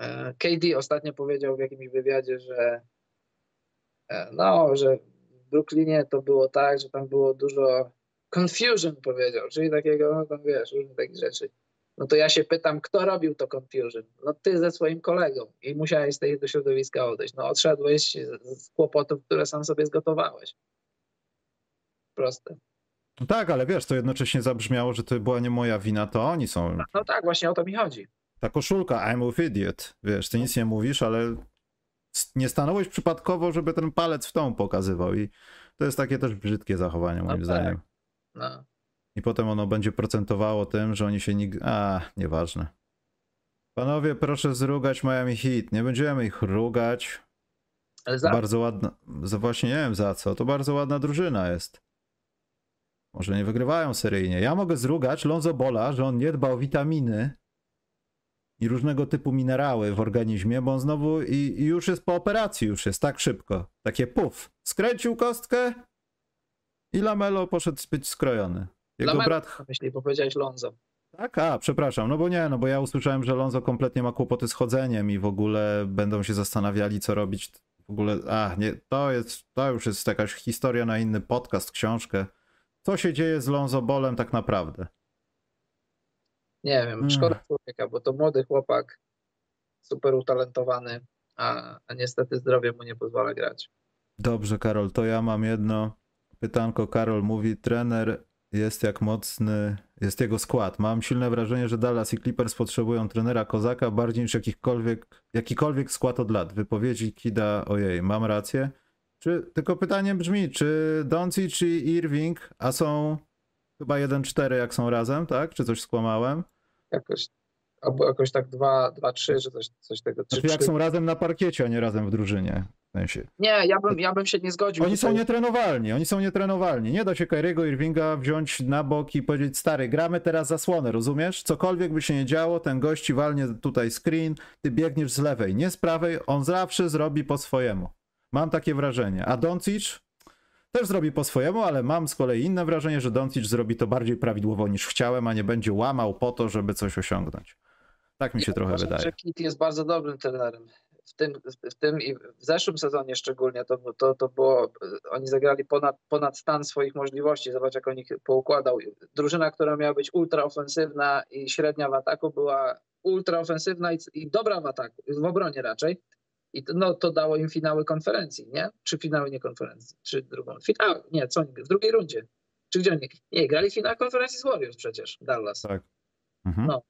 E, KD ostatnio powiedział w jakimś wywiadzie, że e, no, że w Brooklynie to było tak, że tam było dużo confusion powiedział, czyli takiego, no tam wiesz, różnych takich rzeczy. No to ja się pytam, kto robił to confusion? No ty ze swoim kolegą i musiałeś z tego środowiska odejść. No odszedłeś z, z kłopotów, które sam sobie zgotowałeś. Proste. No tak, ale wiesz, to jednocześnie zabrzmiało, że to była nie moja wina, to oni są. No tak, właśnie o to mi chodzi. Ta koszulka, I'm with idiot. Wiesz, ty nic nie mówisz, ale nie stanąłeś przypadkowo, żeby ten palec w tą pokazywał i to jest takie też brzydkie zachowanie moim tak. zdaniem. No. I potem ono będzie procentowało tym, że oni się nigdy... A, nieważne. Panowie, proszę zrugać Miami Heat. Nie będziemy ich rugać. Ale za, Bardzo ładna... Za właśnie nie wiem za co. To bardzo ładna drużyna jest. Może nie wygrywają seryjnie. Ja mogę zrugać Lonzo Bola, że on nie dba o witaminy i różnego typu minerały w organizmie, bo on znowu i, i już jest po operacji, już jest tak szybko. Takie puf. Skręcił kostkę i Lamelo poszedł być skrojony. Jego Lamelo brat... myśli, bo powiedziałeś Lonzo. Tak? A, przepraszam. No bo nie, no bo ja usłyszałem, że Lonzo kompletnie ma kłopoty z chodzeniem i w ogóle będą się zastanawiali, co robić. W ogóle, a, nie, to jest, to już jest jakaś historia na inny podcast, książkę. Co się dzieje z Lonzo Bolem tak naprawdę? Nie wiem, Mm. szkoda człowieka, bo to młody chłopak, super utalentowany, a, a niestety zdrowie mu nie pozwala grać. Dobrze, Karol, to ja mam jedno pytanko. Karol mówi, trener jest jak mocny, jest jego skład. Mam silne wrażenie, że Dallas i Clippers potrzebują trenera Kozaka bardziej niż jakikolwiek, jakikolwiek skład od lat. Wypowiedzi Kida, ojej, mam rację? Czy, tylko pytanie brzmi, czy Doncic i Irving, a są chyba 1-4 jak są razem, tak? Czy coś skłamałem? Jakoś, albo jakoś tak 2-3, czy coś, coś tego. Znaczy 3, jak są razem na parkiecie, a nie razem w drużynie. W sensie. Nie, ja bym, ja bym się nie zgodził. Oni są tutaj. nietrenowalni, oni są nietrenowalni. Nie da się Kyriego Irvinga wziąć na bok i powiedzieć, stary, gramy teraz zasłonę, rozumiesz? Cokolwiek by się nie działo, ten gości walnie tutaj screen, ty biegniesz z lewej, nie z prawej, on zawsze zrobi po swojemu. Mam takie wrażenie. A Doncic też zrobi po swojemu, ale mam z kolei inne wrażenie, że Doncic zrobi to bardziej prawidłowo niż chciałem, a nie będzie łamał po to, żeby coś osiągnąć. Tak mi się Ja trochę uważam, wydaje. że Kit jest bardzo dobrym trenerem. W tym, w tym i w zeszłym sezonie szczególnie to, to, to było, oni zagrali ponad, ponad stan swoich możliwości. Zobacz, jak on ich poukładał. Drużyna, która miała być ultra ofensywna i średnia w ataku, była ultra ofensywna i, i dobra w ataku, w obronie raczej. I to, no, to dało im finały konferencji, nie? Czy finały nie konferencji? Czy drugą? Finały, nie, co oni, w drugiej rundzie. Czy gdzie oni? Nie, grali finał konferencji z Warriors przecież, Dallas. Tak. Mhm. No.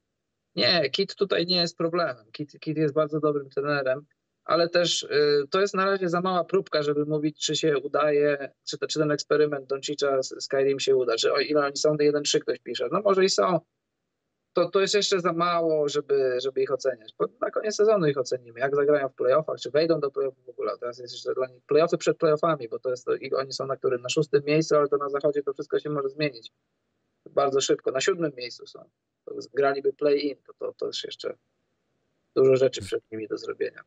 Nie, Kit tutaj nie jest problemem. Kit, Kit jest bardzo dobrym trenerem, ale też y, to jest na razie za mała próbka, żeby mówić, czy się udaje, czy, to, czy ten eksperyment Doncicza z Skyrim się uda, czy o ile oni są, 1-3 ktoś pisze. No może i są. To, to jest jeszcze za mało, żeby, żeby ich oceniać. Na koniec sezonu ich ocenimy, jak zagrają w playoffach, czy wejdą do playoffów w ogóle. Teraz jest jeszcze dla nich playoffy przed playoffami, bo to jest to, oni są na którym? Na szóstym miejscu, ale to na zachodzie to wszystko się może zmienić. bardzo szybko, na siódmym miejscu są. To graliby play-in, to, to, to też jeszcze dużo rzeczy przed nimi do zrobienia.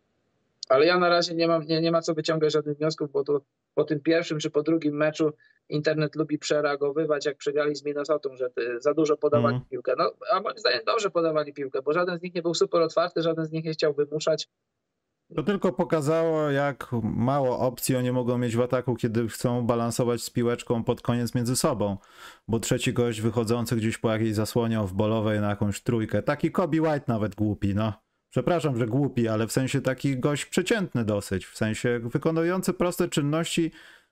Ale ja na razie nie, mam, nie, nie ma co wyciągać żadnych wniosków, bo to po tym pierwszym czy po drugim meczu internet lubi przereagowywać, jak przegrali z Minnesotą, że za dużo podawali mm. piłkę. No, a moim zdaniem dobrze podawali piłkę, bo żaden z nich nie był super otwarty, żaden z nich nie chciał wymuszać. To tylko pokazało, jak mało opcji oni mogą mieć w ataku, kiedy chcą balansować z piłeczką pod koniec między sobą. Bo trzeci gość wychodzący gdzieś po jakiejś zasłonie w bolowej na jakąś trójkę, taki Kobe White nawet głupi, no. Przepraszam, że głupi, ale w sensie taki gość przeciętny dosyć, w sensie wykonujący proste czynności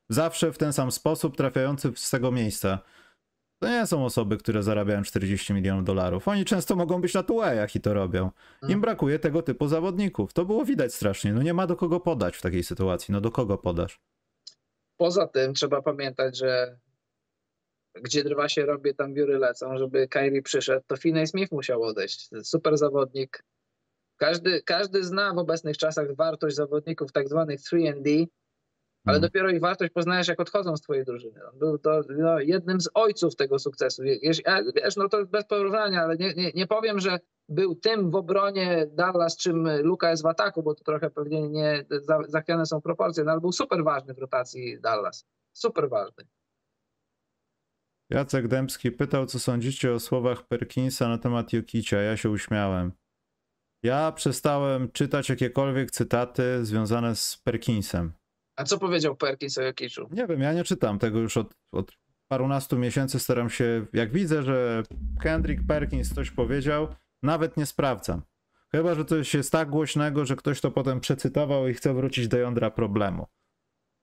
zawsze w ten sam sposób, trafiający z tego miejsca. To nie są osoby, które zarabiają 40 milionów dolarów. Oni często mogą być na tułejach i to robią. Im mhm. brakuje tego typu zawodników. To było widać strasznie. No nie ma do kogo podać w takiej sytuacji. No do kogo podasz? Poza tym trzeba pamiętać, że gdzie drwa się robi, tam wióry lecą. Żeby Kyrie przyszedł, to Finney Smith musiał odejść. Super zawodnik. Każdy, każdy zna w obecnych czasach wartość zawodników tak zwanych 3D, ale hmm. dopiero ich wartość poznajesz, jak odchodzą z twojej drużyny. On był to no, jednym z ojców tego sukcesu. Wiesz, wiesz no to bez porównania, ale nie, nie, nie powiem, że był tym w obronie Dallas, czym Luka jest w ataku, bo to trochę pewnie nie zachwiane są proporcje, no, ale był super ważny w rotacji Dallas. Super ważny. Jacek Dębski pytał, co sądzicie o słowach Perkinsa na temat Jokicia. Ja się uśmiałem. Ja przestałem czytać jakiekolwiek cytaty związane z Perkinsem. A co powiedział Perkins o Jokiczu? Nie wiem, ja nie czytam tego już od, od parunastu miesięcy. Staram się, jak widzę, że Kendrick Perkins coś powiedział, nawet nie sprawdzam. Chyba, że coś jest tak głośnego, że ktoś to potem przecytował i chce wrócić do jądra problemu.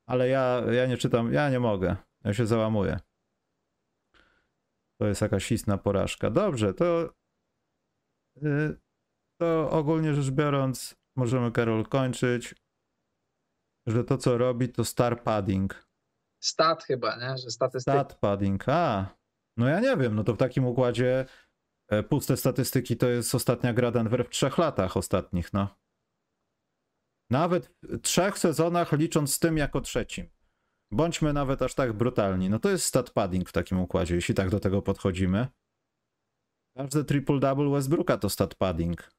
Ale ja, ja nie czytam, ja nie mogę. Ja się załamuję. To jest jakaś istna porażka. Dobrze, to, yy, to ogólnie rzecz biorąc, możemy Karol kończyć że to, co robi, to star padding. Stat chyba, nie? Że statystyki. Stat padding, a. No ja nie wiem, no to w takim układzie e, puste statystyki to jest ostatnia gra Denver w trzech latach ostatnich, no. Nawet w trzech sezonach licząc z tym jako trzecim. Bądźmy nawet aż tak brutalni. No to jest stat padding w takim układzie, jeśli tak do tego podchodzimy. Każdy triple-double Westbrooka to stat padding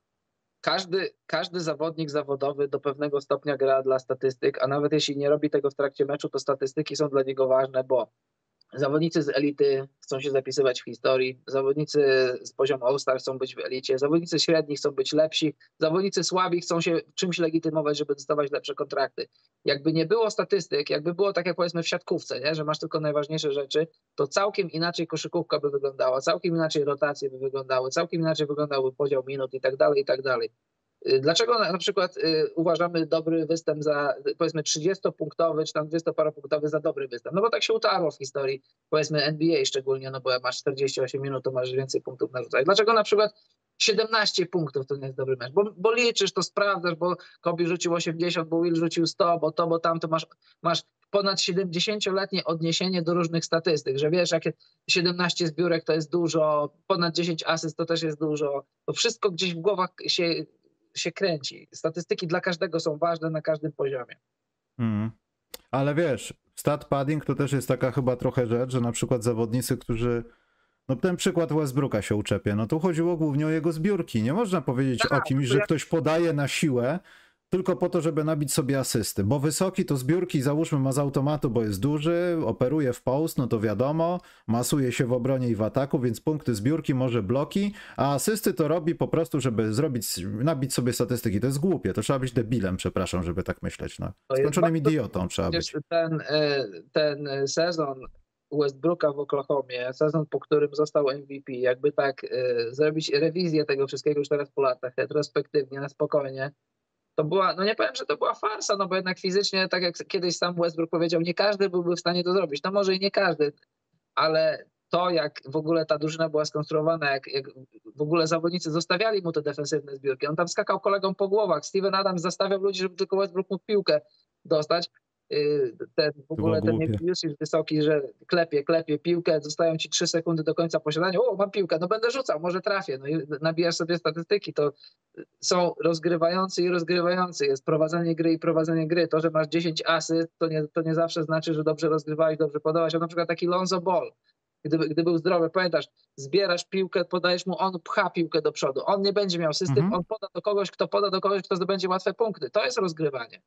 każdy, każdy zawodnik zawodowy do pewnego stopnia gra dla statystyk, a nawet jeśli nie robi tego w trakcie meczu, to statystyki są dla niego ważne, bo Zawodnicy z elity chcą się zapisywać w historii, zawodnicy z poziomu All-Star chcą być w elicie, zawodnicy średni chcą być lepsi, zawodnicy słabi chcą się czymś legitymować, żeby dostawać lepsze kontrakty. Jakby nie było statystyk, jakby było tak jak powiedzmy w siatkówce, nie? że masz tylko najważniejsze rzeczy, to całkiem inaczej koszykówka by wyglądała, całkiem inaczej rotacje by wyglądały, całkiem inaczej wyglądałby podział minut i tak dalej, i tak dalej. Y, dlaczego na, przykład y, uważamy dobry występ za powiedzmy 30-punktowy czy tam 20-paropunktowy za dobry występ? No bo tak się utarło w historii powiedzmy NBA szczególnie, no bo jak masz 48 minut, to masz więcej punktów narzucać. Dlaczego na przykład 17 punktów to nie jest dobry mecz? Bo, bo liczysz, to sprawdzasz, bo Kobe rzucił 80, bo Will rzucił 100, bo to, bo tamto masz, masz ponad 70-letnie odniesienie do różnych statystyk, że wiesz, jakie 17 zbiórek to jest dużo, ponad 10 asyst to też jest dużo. To wszystko gdzieś w głowach się się kręci. Statystyki dla każdego są ważne na każdym poziomie. Mm. Ale wiesz, stat padding to też jest taka chyba trochę rzecz, że na przykład zawodnicy, którzy no ten przykład Westbrooka się uczepie. No tu chodziło głównie o jego zbiórki. Nie można powiedzieć tak, o kimś, że ktoś podaje na siłę, tylko po to, żeby nabić sobie asysty. Bo wysoki to zbiórki, załóżmy, ma z automatu, bo jest duży, operuje w post, no to wiadomo, masuje się w obronie i w ataku, więc punkty zbiórki, może bloki, a asysty to robi po prostu, żeby zrobić, nabić sobie statystyki. To jest głupie, to trzeba być debilem, przepraszam, żeby tak myśleć. No. Skończonym idiotą trzeba być. Ten, e, ten sezon Westbrooka w Oklahomie, sezon, po którym został MVP, jakby tak y, zrobić rewizję tego wszystkiego już teraz po latach, retrospektywnie, na spokojnie, to była, no nie powiem, że to była farsa, no bo jednak fizycznie, tak jak kiedyś sam Westbrook powiedział, nie każdy byłby w stanie to zrobić. No może i nie każdy, ale to, jak w ogóle ta drużyna była skonstruowana, jak, jak, w ogóle zawodnicy zostawiali mu te defensywne zbiórki. On tam skakał kolegom po głowach. Steven Adams zastawiał ludzi, żeby tylko Westbrook mógł piłkę dostać. Y, ten, w ogóle ten usage wysoki, że klepie, klepie piłkę, zostają ci trzy sekundy do końca posiadania, o mam piłkę, no będę rzucał, może trafię, no i nabijasz sobie statystyki, to są rozgrywający i rozgrywający, jest prowadzenie gry i prowadzenie gry, to, że masz 10 asy, to nie, to nie zawsze znaczy, że dobrze rozgrywałeś, dobrze podałeś, a na przykład taki Lonzo Ball, Gdyby, gdy był zdrowy, pamiętasz, zbierasz piłkę, podajesz mu, on pcha piłkę do przodu. On nie będzie miał system, Mhm. on poda do kogoś, kto poda do kogoś, kto zdobędzie łatwe punkty. To jest rozgrywanie.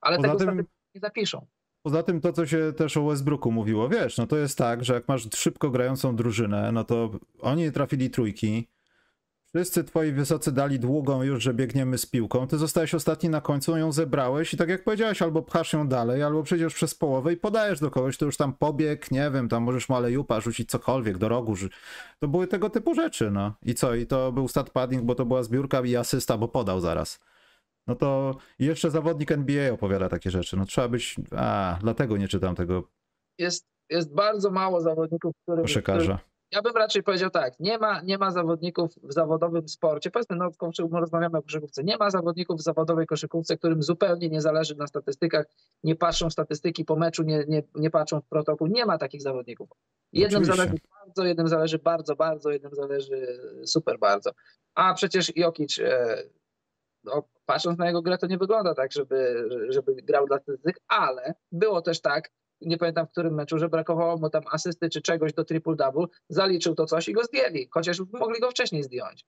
Ale Poza tego tym- nie zapiszą. Poza tym to, co się też o Westbrooku mówiło, wiesz, no to jest tak, że jak masz szybko grającą drużynę, no to oni trafili trójki, wszyscy twoi wysocy dali długą już, że biegniemy z piłką, ty zostałeś ostatni na końcu, ją zebrałeś i tak jak powiedziałeś, albo pchasz ją dalej, albo przejdziesz przez połowę i podajesz do kogoś, to już tam pobieg, nie wiem, tam możesz mu alejupa rzucić cokolwiek, do rogu, to były tego typu rzeczy, no. I co, i to był stat padding, bo to była zbiórka i asysta, bo podał zaraz. No to jeszcze zawodnik NBA opowiada takie rzeczy. No trzeba być. A, dlatego nie czytam tego Jest, jest bardzo mało zawodników, którym, którym koszykarza. Ja bym raczej powiedział tak, nie ma, nie ma zawodników w zawodowym sporcie, powiedzmy, no w rozmawiamy o koszykówce, nie ma zawodników w zawodowej koszykówce, którym zupełnie nie zależy na statystykach, nie patrzą w statystyki po meczu, nie, nie, nie patrzą w protokół, nie ma takich zawodników. Jednym Oczywiście. zależy bardzo, jednym zależy bardzo, bardzo, jednym zależy super bardzo. A przecież Jokic, e, no, patrząc na jego grę, to nie wygląda tak, żeby, żeby grał dla statystyk, ale było też tak, nie pamiętam w którym meczu, że brakowało mu tam asysty czy czegoś do triple-double, zaliczył to coś i go zdjęli, chociaż mogli go wcześniej zdjąć.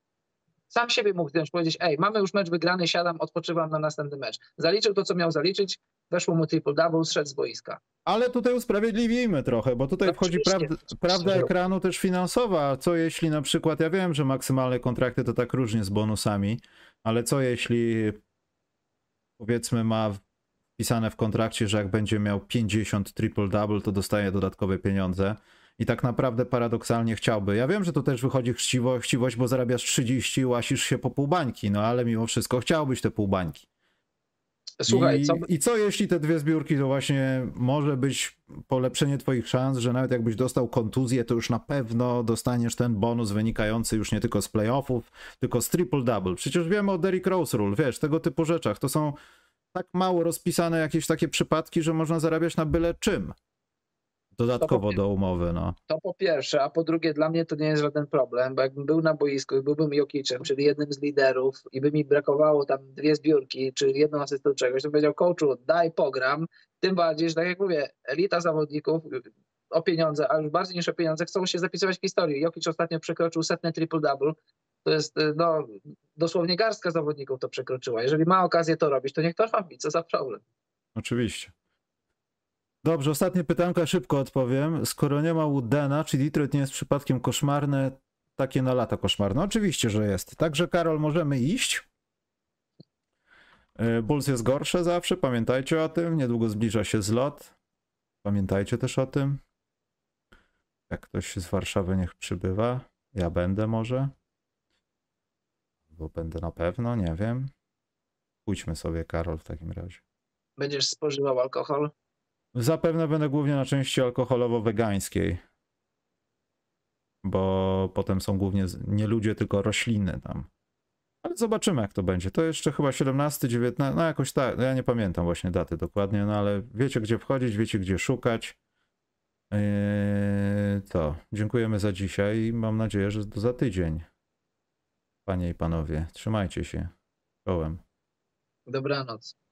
Sam siebie mógł zdjąć, powiedzieć, ej, mamy już mecz wygrany, siadam, odpoczywam na następny mecz. Zaliczył to, co miał zaliczyć, weszło mu triple-double, zszedł z boiska. Ale tutaj usprawiedliwimy trochę, bo tutaj wchodzi Oczywiście. prawda, prawda ekranu też finansowa. Co jeśli na przykład, ja wiem, że maksymalne kontrakty to tak różnie z bonusami, ale co jeśli powiedzmy ma wpisane w kontrakcie, że jak będzie miał 50 triple-double, to dostaje dodatkowe pieniądze. I tak naprawdę paradoksalnie chciałby. Ja wiem, że to też wychodzi chciwo, chciwość, bo zarabiasz 30 i łasisz się po pół bańki, no ale mimo wszystko chciałbyś te pół bańki. Słuchaj, I, co, I co jeśli te dwie zbiórki to właśnie może być polepszenie twoich szans, że nawet jakbyś dostał kontuzję, to już na pewno dostaniesz ten bonus wynikający już nie tylko z playoffów, tylko z triple-double. Przecież wiemy o Derrick Rose Rule, wiesz, tego typu rzeczach. To są tak mało rozpisane jakieś takie przypadki, że można zarabiać na byle czym. Dodatkowo do umowy, no. to po pierwsze, a po drugie, dla mnie to nie jest żaden problem, bo jakbym był na boisku i byłbym Jokicem, czyli jednym z liderów i by mi brakowało tam dwie zbiórki, czy jedną asystę czegoś, to bym powiedział, coachu, daj pogram, tym bardziej, że tak jak mówię, elita zawodników o pieniądze, a już bardziej niż o pieniądze, chcą się zapisywać w historii. Jokic ostatnio przekroczył setne triple-double, to jest no, dosłownie garstka zawodników to przekroczyła. Jeżeli ma okazję to robić, to niech to robi, co za problem. Oczywiście. Dobrze, ostatnie pytanka, szybko odpowiem. Skoro nie ma Woodena, czy Detroit nie jest przypadkiem koszmarne, takie na lata koszmarne? Oczywiście, że jest. Także, Karol, możemy iść. Yy, Bulls jest gorsze zawsze, pamiętajcie o tym. Niedługo zbliża się zlot. Pamiętajcie też o tym. Jak ktoś z Warszawy niech przybywa. Ja będę może. Bo będę na pewno, nie wiem. Pójdźmy sobie, Karol, w takim razie. Będziesz spożywał alkohol? Zapewne będę głównie na części alkoholowo-wegańskiej. Bo potem są głównie nie ludzie, tylko rośliny tam. Ale zobaczymy, jak to będzie. To jeszcze chyba 17, 19, no jakoś tak. Ja nie pamiętam właśnie daty dokładnie, no ale wiecie, gdzie wchodzić, wiecie, gdzie szukać. Eee, to. Dziękujemy za dzisiaj i mam nadzieję, że za tydzień. Panie i panowie, trzymajcie się. Czołem. Dobranoc.